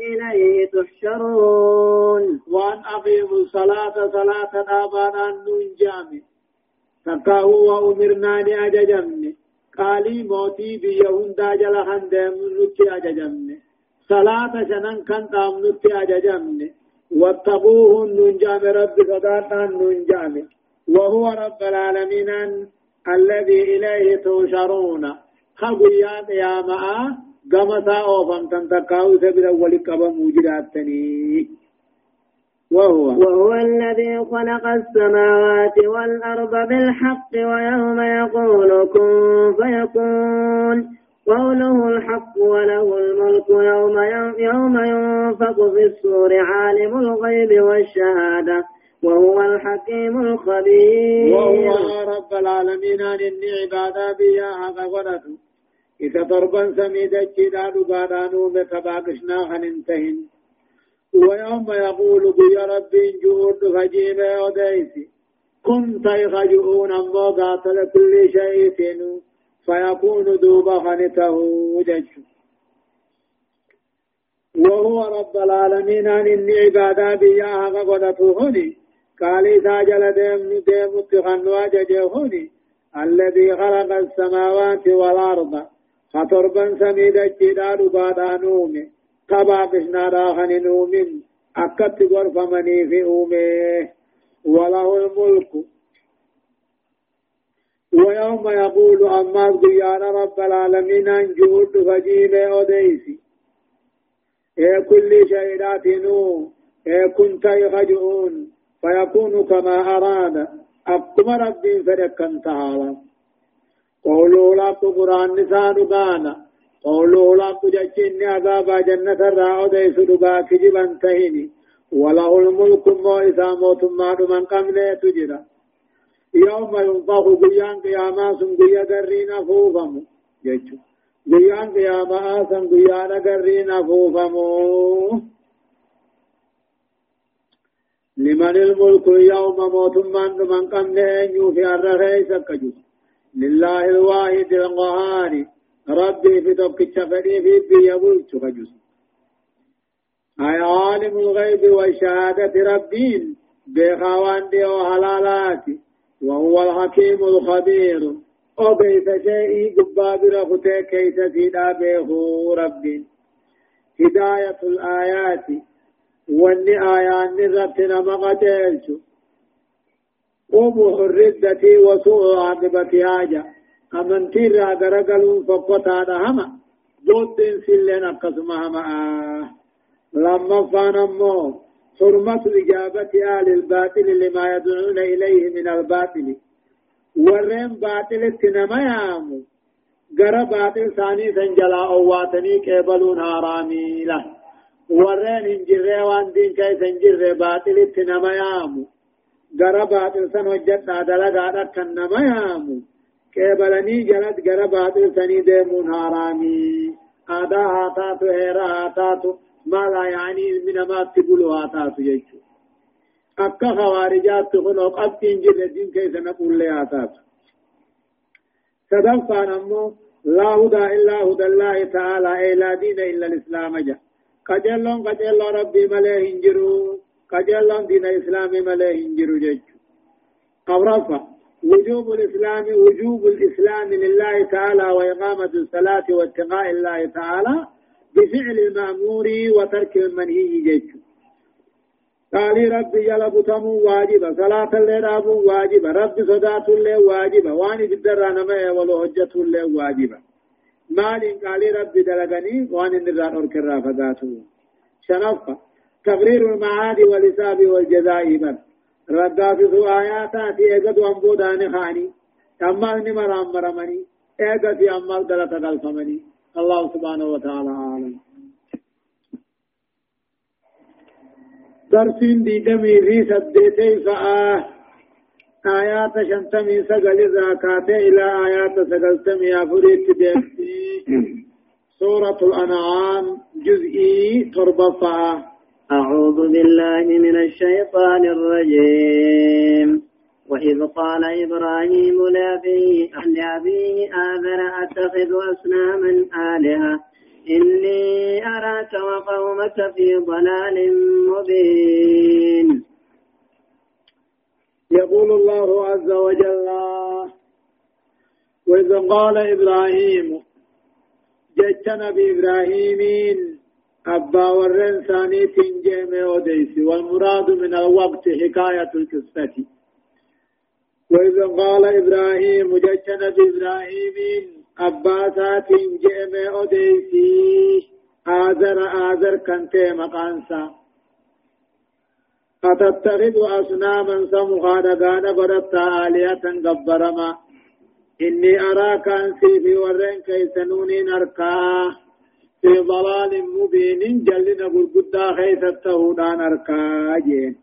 إليه تحشرون. وأن أقيموا الصلاة صلاة آبانا ننجامي تكاهو وأمرنا لأججمن قالي موتي بيهندا جل هندم نتي أججمن صلاة شنن كان تام نتي أججمن واتقوه ننجام رب صداتا ننجام وهو رب العالمين. الذي إليه تشرون خبيات يا معا قمتا أوفم تنتقاو سبيل أول قبا موجدات تنيه وهو. وهو الذي خلق السماوات والأرض بالحق ويوم يقول كن فيكون. قوله الحق وله الملك يوم يوم ينفق في الصور عالم الغيب والشهادة. وهو الحكيم الخبير. وهو رب العالمين. أن إني عبادة بها حقا إذا ضربا سميدا جدا دقادا متباقشنا خننتهن ويوم يقول بي ربي جود فجيب وديسي كنت يخجئون أمو قاتل كل شيء. فيكون دوب خنته وجج. وهو رب العالمين. أن إني عبادا بياها فقدته هني قال ساجل ديم ديم اتخنوا ججهني الذي خلق السماوات والأرض. خطربا سميدا جداد بعد نومه تبا بشنا راخن نومن أكت غرفمني في أومه. وله الملك. ويوم يقول أما يا رب العالمين أن جهود فجيب أوديسي. إيه كل شيء نو إيه كنت يخجؤون. فيكون كما أراد. أقم ربي فرقا تعالى قولوا لك قرآن نسان قانا قوله لا قجتشن عذاب جنة الرعود يسدقا كجبا تهيني وله الملك مو إذا موت ما من قبل تجرى. يوم ينفخ قيان قياما سن قيا قرين فوفم. قيان قياما سن قيان قرين فوفم. لمن الملك يوم موت من قبل يوفي الرخيس كجو لله الواحد القهار. ربي في توكي شفري في بي يقول تخجس أي عالم الغيب والشهادة ربين بخوان ديو حلالات وهو الحكيم الخبير. أو بيت شيء قباب رفتي كيس سيدا بيخو رب هداية الآيات واني آيان نزبتنا مقتلش قوموا الردة وسوء عاقبة حاجة أمنتي را غرغلون فقطا هما دوتين سلين أقسم هما لما فان أمو حرمة إجابة آل الباطل لما يدعون إليه من الباطل ورين باطل يامو باطل ثاني سنجلا أواتني كيبلون هارامي ورين انجره وان دين كي سنجره باطل تنما يامو غرا باطل سن وجدنا دلغا دكن نما يامو كيبلني جلد غرا باطل سني ديمون هارامي آدا هاتاتو هيرا هاتاتو ما لا يعني من ما تقولوا هاتاتو يجو أكا خوارجات تقولوا قبتين جل الدين كيف نقول لي هاتاتو سدفا نمو لا هدى إلا هدى الله تعالى أي لا دين إلا الإسلام جا قجلون قجلون ربي مليه انجرو قجلون دين الإسلام مليه انجرو جيجو أورفا وجوب الإسلام وجوب الإسلام لله تعالى وإقامة الصلاة واتقاء الله تعالى بفعل المأمور وترك المنهي جيجو قال ربي جل بتمو واجبا صلاة الليل أبو واجبا رب صداة الليل واجبا واني في الدرى نمي ولو حجة الليل واجبا مال قال ربي دلغني واني نرى أرك الرافقاته شنفة تقرير المعاد والحساب والجزاء من ردات آياتات ايقظ وانبودان خاني. أمال نمر أمرمني ايقظ أمال دلت قلفمني الله سبحانه وتعالى عالم. درسين دي دمي في سديتي فآه آيات شنتمي سقل الزكاة إلى آيات سقلتمي أفريت ديمتي سورة الأنعام جزئي تربة أعوذ بالله من الشيطان الرجيم. وإذ قال إبراهيم لأبيه لأبيه آذر أتخذ أصناما آلهة. إني أراك وقومك في ضلال مبين. يقول الله عز وجل وإذ قال إبراهيم جتنا بإبراهيم أبا ورن ثاني تنجيم وديس والمراد من الوقت حكاية القصة. وإذ قال إبراهيم جتنا بإبراهيم أباسات جئم أديسي آذر آذر كنت مقانسا أتتخذ أصناما سمخادقان قدتا آلية قبرما. إني أراك أنسي في ورين كيسنونين أركا في ضلال مبين. جلنا قلقدا خيث التهودان أركا جين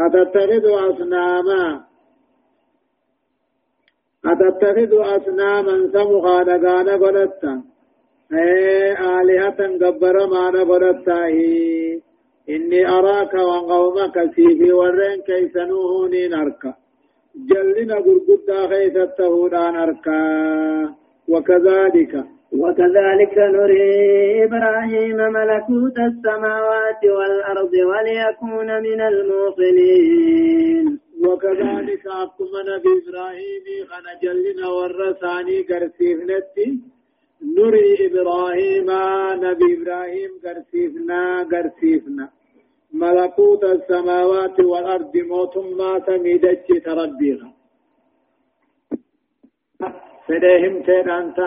أتتخذ أصناما. أتتخذ أصناما سمخا دقانا قدتا إيه آلهة قبر ما نقدتا إني أراك وقومك سيفي ورين كيسنوهوني نركا جلنا قرقدا خيث التهودان أركا وكذلك وكذلك نري إبراهيم ملكوت السماوات والأرض وليكون من الموقنين وكذلك أكما نبي إبراهيم خنا جلنا ورثاني قرسيفنتي نري إبراهيم نبي إبراهيم قرسيفنا قرسيفنا ملكوت السماوات والأرض موت ما سميدتش تربيها فديهم أنت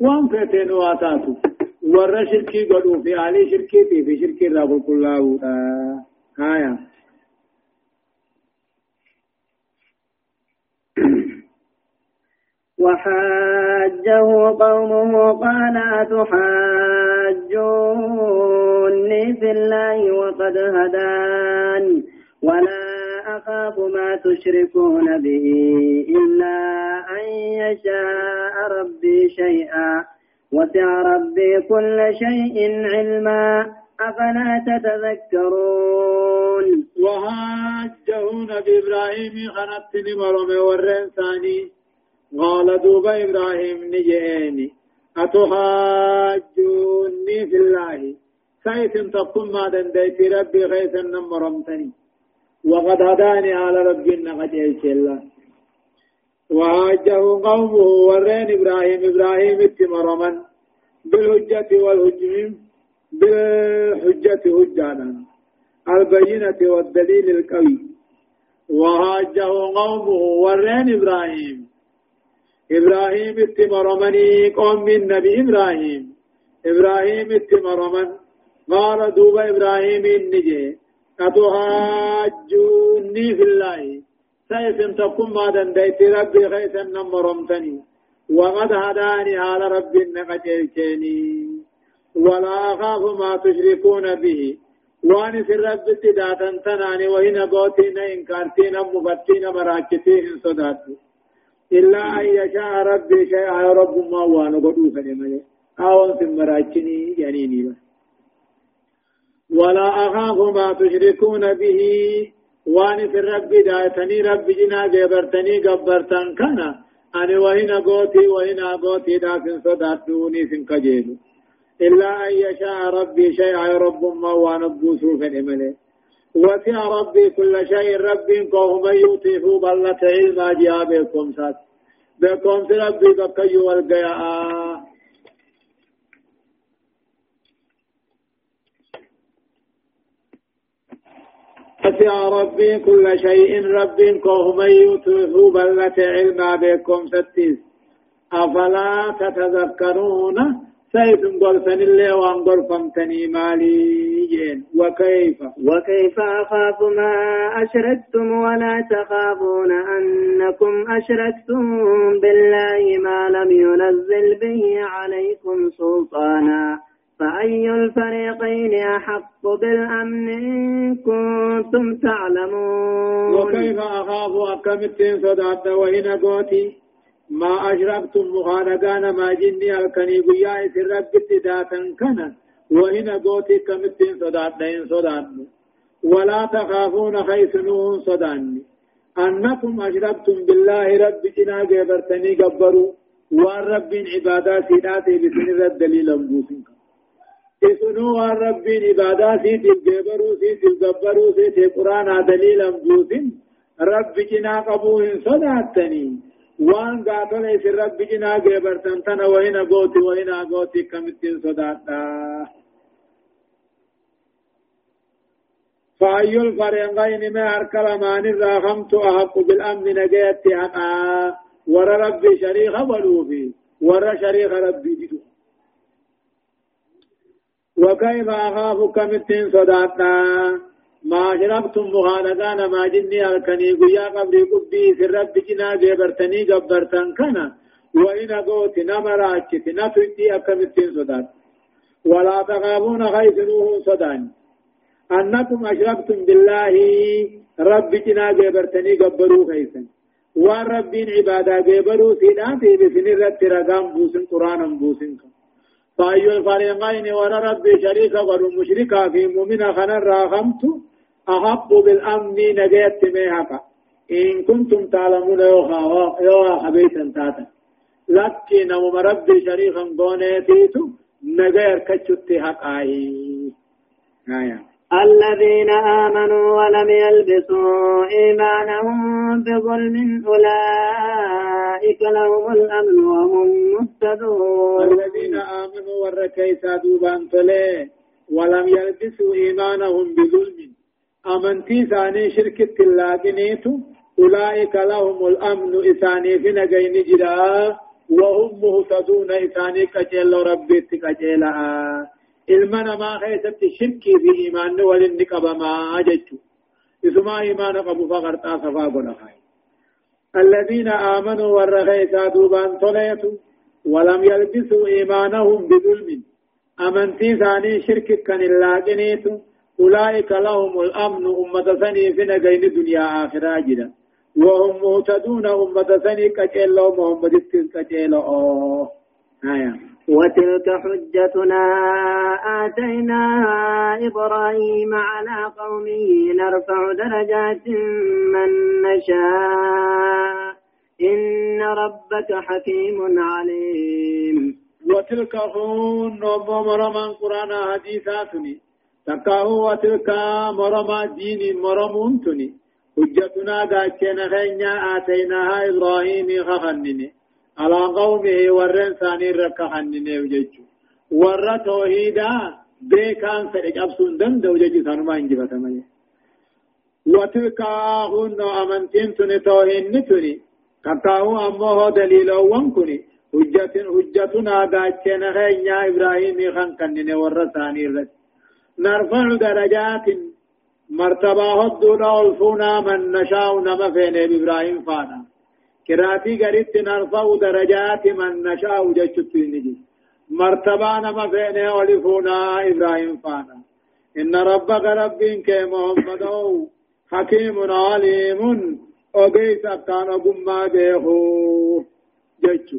وان فتن واتاتو. ور شركي قدو في علي شركي في شركي رب كله آية. وحاجه قومه قال أتحاجوني في الله وقد هدان. ولا أخاف ما تشركون به إلا أن يشاء ربي شيئا. وسع ربي كل شيء علما. أفلا تتذكرون؟ وهاجه نبي إبراهيم خنتني مرمي ورين ثاني قال دوبا إبراهيم نجيني أتحاجوني في الله. سيف تقوم ما دنديت ربي غيث نمرمتني. وقد هداني على ربنا قد الله وهاجه قومه ورين إبراهيم. إبراهيم اتمرمن. بالحجة والهجم بالحجة هجانا البينة والدليل القوي. وهاجه قومه ورين إبراهيم. إبراهيم اتمرمني قوم من نبي إبراهيم. إبراهيم اتمرمن قال دوب إبراهيم النجي أتهاجوني في الله. سيف تقوم ما دنديت ربي خيسا نمرمتني وقد هداني على ربي النقجيتني ولا أخاف ما تشركون به. وان في الرب اتداتا تناني. وهنا قوتين إنكارتين مفتين مراكتين صدات إلا أن يشاء ربي شيئا رب ما وأنا قدوفا لمن؟ أو في مراكني جنيني ولا أخاف ما تشركون به. وان في الرب دايتني رب جنا جبرتني قبرتن كان أنا وهنا قوتي وهنا قوتي دافن صدات دوني سنكجيلو إلا أن يشاء ربي شيئا رب ما ونبوسه في الإمله وسع ربي كل شيء رب قوم يوتيه بلة علما جاء بكم سات. بكم ربي بكي والقياء وسع ربي كل شيء رب قوم يوتيه بلة علما بكم ستيس. أفلا تتذكرون سيف قرصن الله وان قرفمتني مالي جين. وكيف؟ وكيف أخاف ما أشركتم ولا تخافون أنكم أشركتم بالله ما لم ينزل به عليكم سلطانا؟ فأي الفريقين أحق بالأمن إن كنتم تعلمون؟ وكيف أخاف أكمتين صدعت وإن قوتي؟ ما أشركتم مخانقان ما جني الكني قيا في رب اتداتا كنا وإن قوتي كمتين صداتين صدان ولا تخافون خيسنون صدان أنكم أشركتم بالله رب جنا جبرتني قبروا وان رب عبادات سيداتي بسن رد دليل أمبوسين إسنو وان رب عبادات سيدي جبروا سيدي قبروا سيدي قرآن دليل أمبوسين رب جنا قبوهن صداتني وان قاتل في رب جنا جبرتن تنا وهنا قوتي وهنا قوتي كمتين صداتا فأي الفريقين ما أركل ما نراغمت أحق بالأمن نجيت حقا ور ربي شريخ ولوفي ور شريخ ربي جدو وكيف أخاف كمتين صداتا ما شربتم مغانقان ما جني ألكني قيا قبري قبي في الرب جنا جبرتني جبرتن كنا. وإن قوت نمراجت نتوتي أكمتين صدات ولا تغابون خيفنوه صدان. أنكم أشركتم بالله رب جنا جبرتني جبروا خيفا وان ربين عبادة جبروا سيداتي بسن الرب رقام بوسن قرآن بوسن فأي الفريقين ورى ربي شريكا ورمشركا في مؤمن خنا راغمتم أحب بالأمن نجيت ميهكا إن كنتم تعلمون يوها يوها خبيثا تاتا. لكن نمو ربي شريخا قونيتيتو نجير كتشت حقاي آية. الذين آمنوا ولم يلبسوا إيمانهم بظلم أولئك لهم الأمن وهم مهتدون. الذين آمنوا والركيسا دوبان ولم يلبسوا إيمانهم بظلم أمنتي ثاني شركة اللاقنيت أولئك لهم الأمن إثاني في نجين جدا وهم مهتدون إثاني كجيل ربي كجيلا إلمنا ما خيست شركي في إيمان ولنك بما أججو إسما إيمان قبو فقرتا صفا قنخاي الذين آمنوا والرغيسا دوبان طليتوا ولم يلبسوا إيمانهم بظلم أمنتي ثاني شركة كان اللاقنيتو أولئك لهم الأمن أمة ثني في نجين دنيا آخرة جدا. وهم مهتدون أمة ثني كجيل محمد كجيل أوه آية. وتلك حجتنا آتيناها إبراهيم على قومه نرفع درجات من نشاء. إن ربك حكيم عليم. وتلك هون نظام رمان قرآن حديثاتني. تكاهو وتلك مرما دين مرمون تني حجتنا قاچنا خينيا آتيناها إبراهيم خخنني على قومه ورن ثاني رك خنني وججو ور توحيدا بيكان سرق أبسون دم دو ججو ثانما انجبت مي وتلك هن أمنتين تني توحيد تني كاكاو أمه دليل وانكني حجتنا قاچنا خينيا إبراهيم خنقنني ور ثاني رك نرفع درجات مرتبة هدونا الفونا من نشاء نما فين إبراهيم فانا. كراتي قريت نرفع درجات من نشاء جشت نجي. مرتبة نما فين ألفونا إبراهيم فانا. إن ربك رب كمحمد حكيم عليم. أبيت كان قم بيخو جشت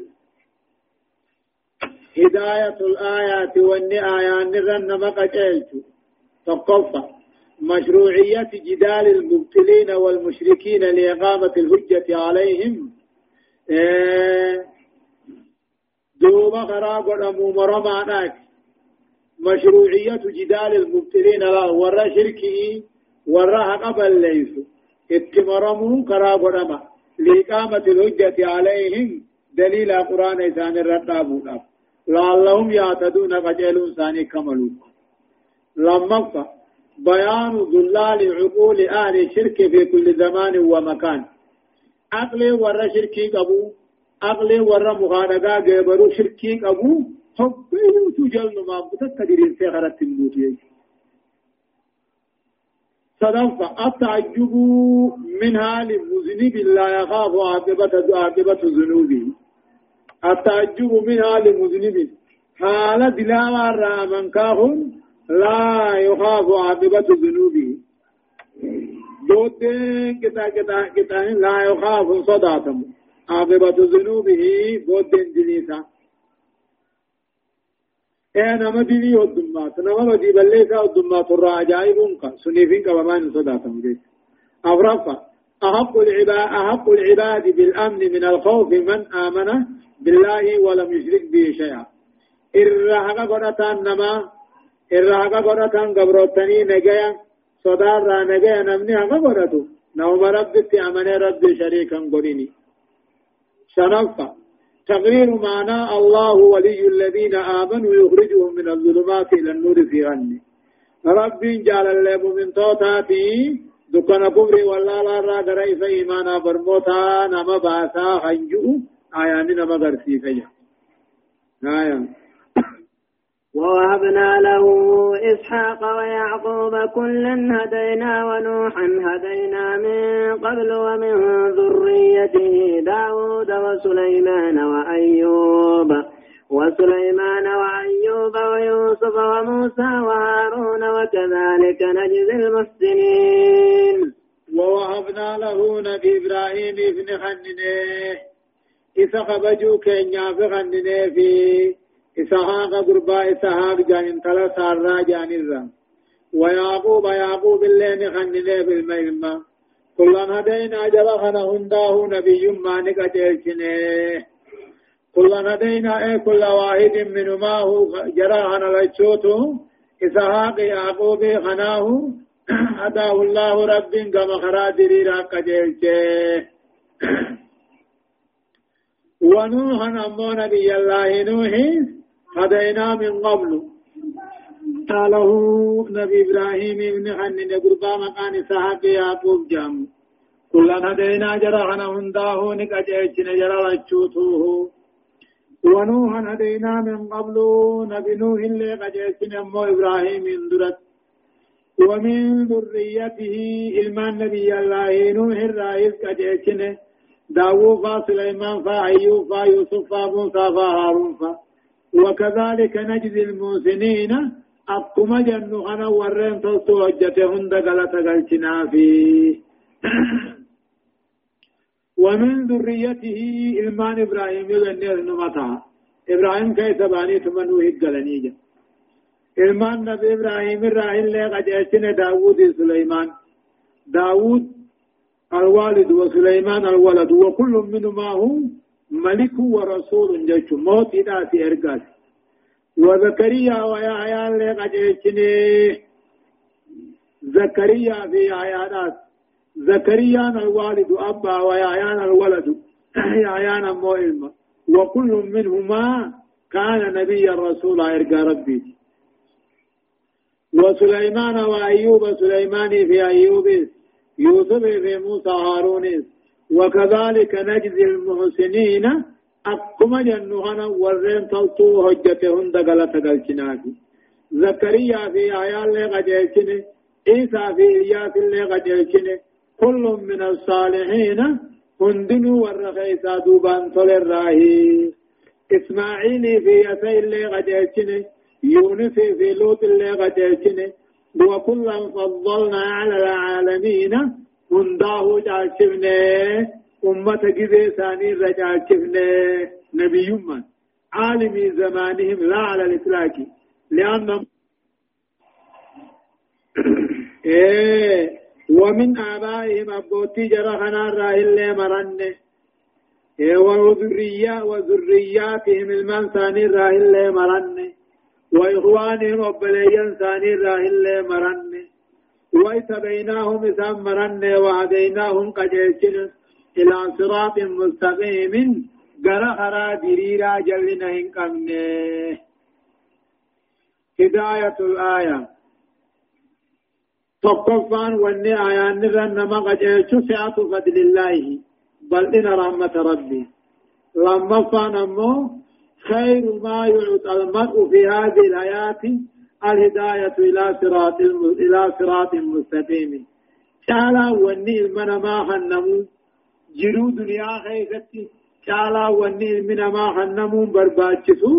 هداية الآيات والني آيات نرن تقفى مشروعية جدال المبتلين والمشركين لإقامة الحجة عليهم. إيه دوما خراب ونمو مرماناك مشروعية جدال المبتلين لا ورا شركه ورا قبل ليس. اتمرمون خراب ونما لإقامة الحجة عليهم. دليل القرآن إسان الرقابون لعلهم يعتدون قجلون ثاني كملوك. لما بيان ضلال عقول أهل الشرك في كل زمان ومكان. عقل ورا شركي قبو عقل ورا مخانقا قبرو شركي قبو حبه تجل ما بتكدرين في غرة الموتي صدف التعجب منها للمذنب لا يخاف عاقبة عاقبة ذنوبه. التعجب منها لمذنب حال دلاوة الرامن كاهم لا يخاف عاقبة ذنوبه بودين كتا كتا كتا لا يخاف صداتم عاقبة ذنوبه بودين جليسا إيه نما ديني ودمات نما بدي بليسا ودمات الراجائبون کا سنيفين كبمان صداتم جيس أفرفا أحق العباد أحق العباد بالأمن من الخوف من آمن بالله ولم يشرك به شيئا. إرهق قرطان نما إرهق قرطان قبروتني نجيا صدار را نجيا نمني هقا قرطو نوم ربك أمن رب شريكا قريني شنفا تقرير معنى الله ولي الذين آمنوا يخرجهم من الظلمات إلى النور في غني رب جعل الليب من توتاتي دكان كبر والله لا را غري في إيمانا برموتا نما باسا خنجو آياني نما غرسي فيا آيان ووهبنا له إسحاق ويعقوب كلا هدينا ونوحا هدينا من قبل ومن ذريته داود وسليمان وأيوب وسليمان وأيوب ويوسف وموسى وهارون وكذلك نجزي المحسنين. ووهبنا له نبي إبراهيم ابن خننه. إذا خبجوا كينيا في خننه في إسحاق قربا إسحاق جان تلا سارا جان الرم ويعقوب يعقوب اللين خننه بالمهمة. كلنا هدينا جبا خنا هنداه نبي ما نكتلشنه. كلنا هدينا إيه كل واحد منهما هو جرى خنا لجوته إسحاق يعقوب خناه هداه الله رب كما خرادري راك جلشه ونوحا أمو نبي الله نوح هدينا من قبل. قاله نبي إبراهيم ابن حنين قربا مكان سحق يعقوب جام. كلا هدينا جرحنا هنداه نكجيشن جرى لچوتوه ونوحا هدينا من قبل نبي نوح اللي قجيشن أمو إبراهيم اندرت. ومن ذريته إلمان نبي الله نوح الرئيس قجيشن داوود فا سليمان فا أيوب فا يوسف فا موسى فا هارون فا. وكذلك نجزي المحسنين. أقوم جنو أنا ورين توستو وجتهن دقلت قلتنا في. ومن ذريته إلمان إبراهيم يغني نمتا إبراهيم كيف باني تمنو هقلنيجا إلمان نبي إبراهيم الراهن لقد أشنا داوود سليمان. داوود الوالد وسليمان الولد وكل منهما هو ملك ورسول جيش. موت إداتي إرقاس وزكريا ويحيى لقد أشنا زكريا في آيات زكريا الوالد أبا ويعيان الولد. يعيان مو علم وكل منهما كان نبيا رسولا إرقى ربي. وسليمان وأيوب سليمان في أيوب. يوسف في موسى هارون. وكذلك نجزي المحسنين. أقم جنوهنا ورين تلطو هجتهن دقلت قلتناكي زكريا في آيات اللي قجلتني عيسى في إلياس اللي قجلتني كل من الصالحين هندنو ورخيسا دوبان طول الراهي إسماعيل في يسي اللي قجلتني يونس في لوط اللي قجلتني وكلا فضلنا على العالمين. هنداه جالشفني أمة جزي ثاني رجالشفني نبي من عالم زمانهم لا على الإطلاق لأنهم إيه ومن آبائهم أبوتي جرحنا راهل مرن إيه وذرية وذرياتهم المنساني راهل مرن وإخوانهم وبليا ثاني راهل مرن وإتبيناهم إذا مرن وهديناهم قجيشن إلى صراط مستقيم غرخرا دريرا جلنا إن هداية الآية تقفان وني آيان نرن نما قجيشو سعة فضل الله. بل إن رحمة ربي لما فان خير ما يعطى المرء في هذه الآيات الهداية إلى صراط إلى صراط مستقيم شالا وني المنا ما خنمو جرو دنيا خيفتي شالا وني المنا ما خنمو برباچسو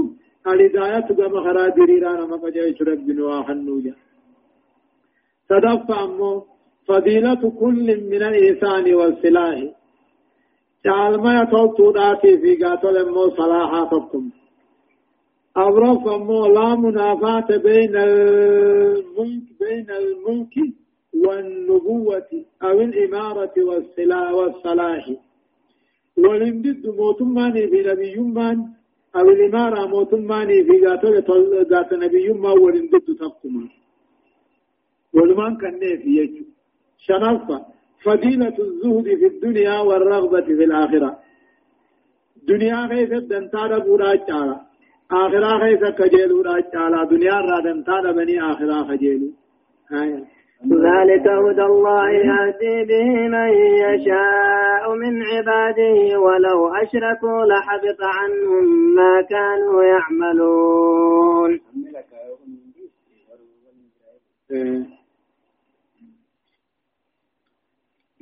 الهداية كما خرا ديرانا ما قجيش ربنا وخنوجا تدفع أمو. فضيلة كل من الإنسان والسلاح. جعل ما يطلطو داتي في قاتل أمو صلاحاتكم أبرف أمو لا منافاة بين الملك بين الملك والنبوة أو الإمارة والصلاح. ولمدد موتماني في نبي يمان أو الإمارة موتماني في قاتل نبي يمان ولمدد تقومان ولمان كان في يجو شنفة فضيلة الزهد في الدنيا والرغبة في الآخرة. دنيا غيث دنتار بورا جالا آخرة غيث كجيل بورا جالا دنيا را دنتار بني آخرة خجيل آية ذلك هدى الله يهدي به من يشاء من عباده ولو أشركوا لحبط عنهم ما كانوا يعملون.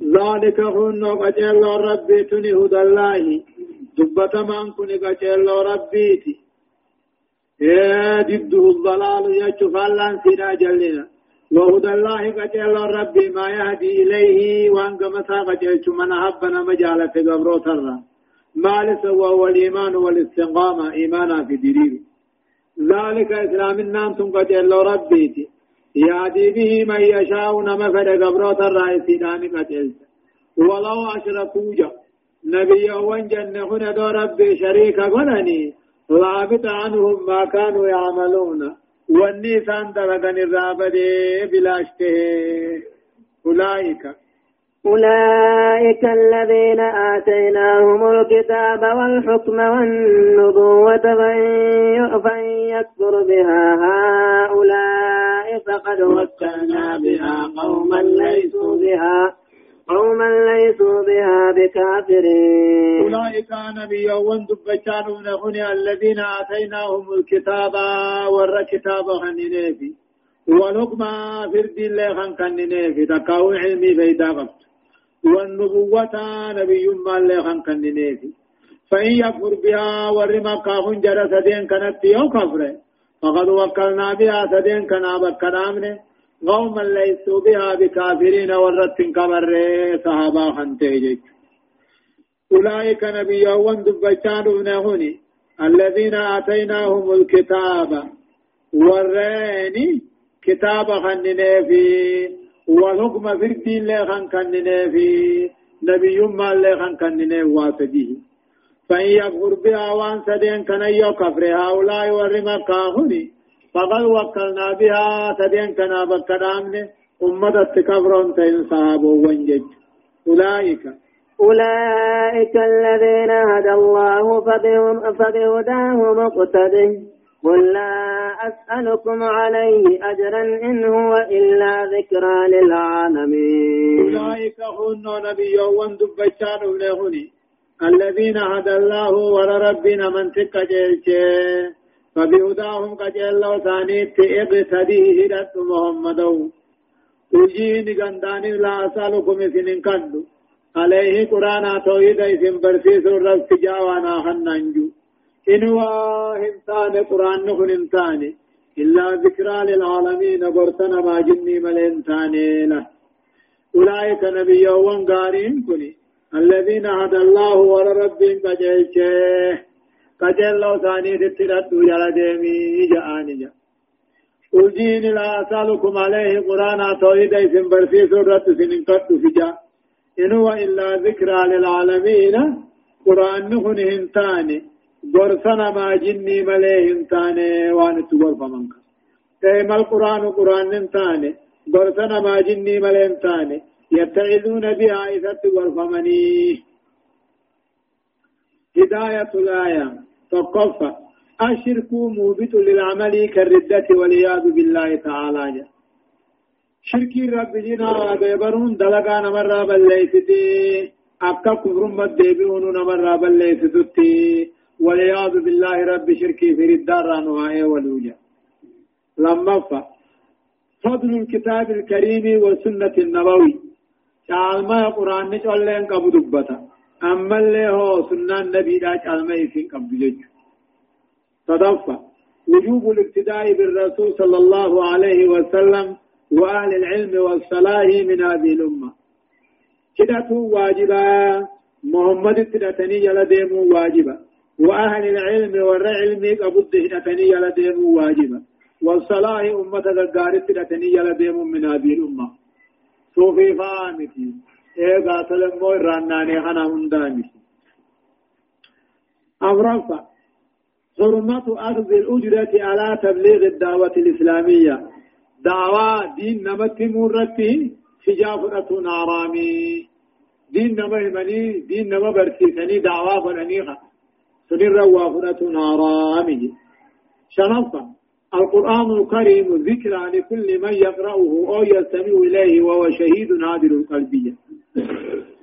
ذلك هن قجل ربي تني هدى الله. دبت من كن قجل ربيتي. يا ضده الضلال يشوف الله سنا جلنا وهدى الله قجل ربي ما يهدي إليه وان قمسا قجل من حبنا مجالة قبرو ترى مالس وهو الإيمان والاستقامة إيمانا في ديري ذلك إسلام النام قجل ربيتي يهدي به من يشاء نما فد قبروت الرئيس داني قتلت ولو أشركوا نبي وانجن هنا دو ربي شريك قلني. لابط عنهم ما كانوا يعملون. والنيسان درقن الرابدي بلاشته أولئك. أولئك الذين آتيناهم الكتاب والحكم والنبوة فإن يكفر بها هؤلاء فقد وكلنا بها قوما ليسوا بها. قوما ليسوا بها بكافرين. أولئك نبي وندبتان هنا الذين آتيناهم الكتاب ور كتاب هنينيفي والحكم فرد الله هنكنينيفي تكاو علمي فيدا قبط والنبوة نبي ما اللي خان كننيتي فإن يكفر بها ورما كافن جرى سدين كانت يو كفر فقد وكلنا بها سدين كنا بكرامن قوما ليسوا بها بكافرين ورت كبر صحابة خنتيجك أولئك نبي وندبشان هني الذين آتيناهم الكتاب وريني كتاب خنني في والحكم في الدين لا كننه في نبي ما لا كننه واسجيه فإن يكفر بها وأن سدين كان يو كفر هؤلاء ورما كاهني فقد وكلنا بها سدين كان بكرامن أمة كفرون تين صحابة وانجج. أولئك. أولئك الذين هدى الله فبهداه مقتده قل لا أسألكم عليه أجرا إن هو إلا ذكرى للعالمين. أولئك هن نبي وندبتان لهني الذين هدى الله وربنا من تكجيل فبهداهم قجل لو ثانيت اقتديه هدت محمد. وجين غندان لا أسألكم سنين كدو عليه قرآن توحيد اسم برسيس الرب تجاوانا خننجو إن هنتان قرآن نخن انتان إلا ذكرى للعالمين برسنا ما جني ملنتان له أولئك نبي وانقارين كني. الذين هدى الله وربهم قجلشه قجل لو ثاني تتردو جل ديمي جآني جا أجين لا أسألكم عليه قرآن توحيد اسم برسي سورة سنين قد فجا إن هو إلا ذكرى للعالمين قرآن نخن هنتاني قرصنا ما جني مليه هنتاني وان تغرف منك إما القرآن قرآن هنتاني قرصنا ما جني مليه هنتاني يتعذون بها إذا تغرف مني هداية الآية تقفى الشرك موبت للعمل كالردة والعياذ بالله تعالى. شركي رب جنا بيبرون دلقا نمر بليستي أكا كفر مدبيون نمر بليستي والعياذ بالله رب شركي في الدار نوعي ولوجا لما فا فضل الكتاب الكريم والسنة النبوي. تعالى ما قرآن نجعل لين قبض دبتا أما اللي هو سنة النبي لا يفين قبض جيجو تضفى وجوب الاقتداء بالرسول صلى الله عليه وسلم وأهل العلم والصلاح من هذه الأمة. كدة واجبة. محمد تدتني يلديم واجبة. وأهل العلم والعلم قبض هدتني يلديم واجبة. والصلاح أمة الغار تدتني يلديم من هذه الأمة. صوفي فامتي. إيه قاتل مو راناني خنا هندامي أمرفا حرمة أخذ الأجرة على تبليغ الدعوة الإسلامية دعوة دين نمت مرتي حجافة نارامي دين نما همني دين نما برسيسني دعوة فنانيها سنر وافرة نارامي شنطة القرآن الكريم ذكرى لكل من يقرأه أو يستمع إليه وهو شهيد نادر القلبية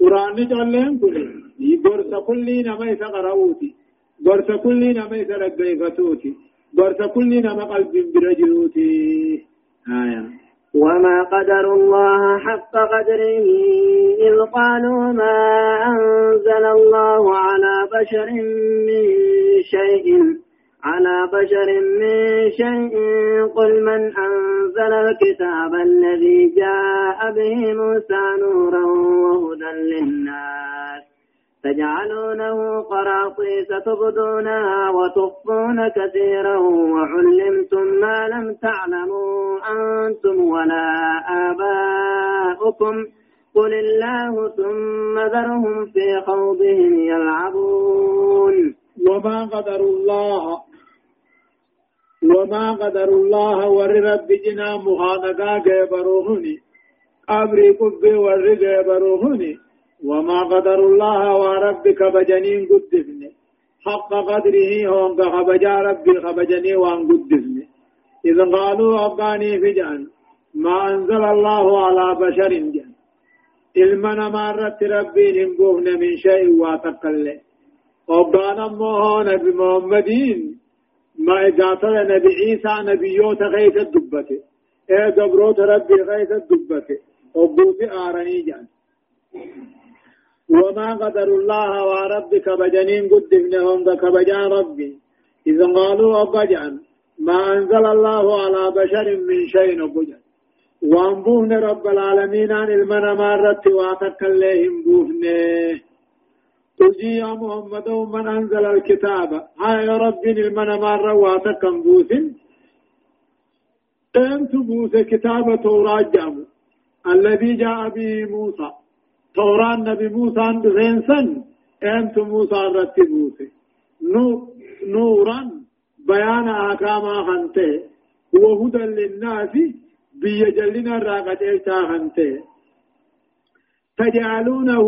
قرآن نجعل لهم كله يقرص كل نما يتقرأوتي برت كل نما يترقيفتوتي برت كل نما قلب برجلوتي آية وما قدر الله حق قدره إذ قالوا ما أنزل الله على بشر من شيء. على بشر من شيء. قل من أنزل الكتاب الذي جاء به موسى نورا وهدى للناس. تجعلونه قراطيس تبدونها وتخفون كثيرا وعلمتم ما لم تعلموا أنتم ولا آباؤكم. قل الله ثم ذرهم في خوضهم يلعبون. وما قدر الله وما قدر الله ور رب جنا مخانقا جبروهني أبري كبي ور جبروهني وما قدر الله وربك بجنين قدفن حق قدره هم خبجا ربي خبجني وان قدفن إذا قالوا أباني في جان ما أنزل الله على بشر جان المنا مارت ربي نمبوهن من شيء واتقل أبانا موه نبي محمدين ما إجاتل نبي عيسى نبيوت غيث الدبته إيه قبروت ربي غيث الدبته أبوتي آرني جان. وما قدر الله وربك بجنين قد ابنهم كبجان ربي. إذا قالوا أبجان ما أنزل الله على بشر من شيء بجان وانبوهن رب العالمين عن المنى مارت واتك الليهم بوهن تجي يا محمد من أنزل الكتاب. هاي رب المنى مارة واتك بوثن أنت بوث كتاب توراة الذي جاء به موسى. توران نبي موسى عند غينسن أنت موسى رتبوت نورا بيان احكام خنته وهدى للناس بي جلنا راقت إلتا هنته تجعلونه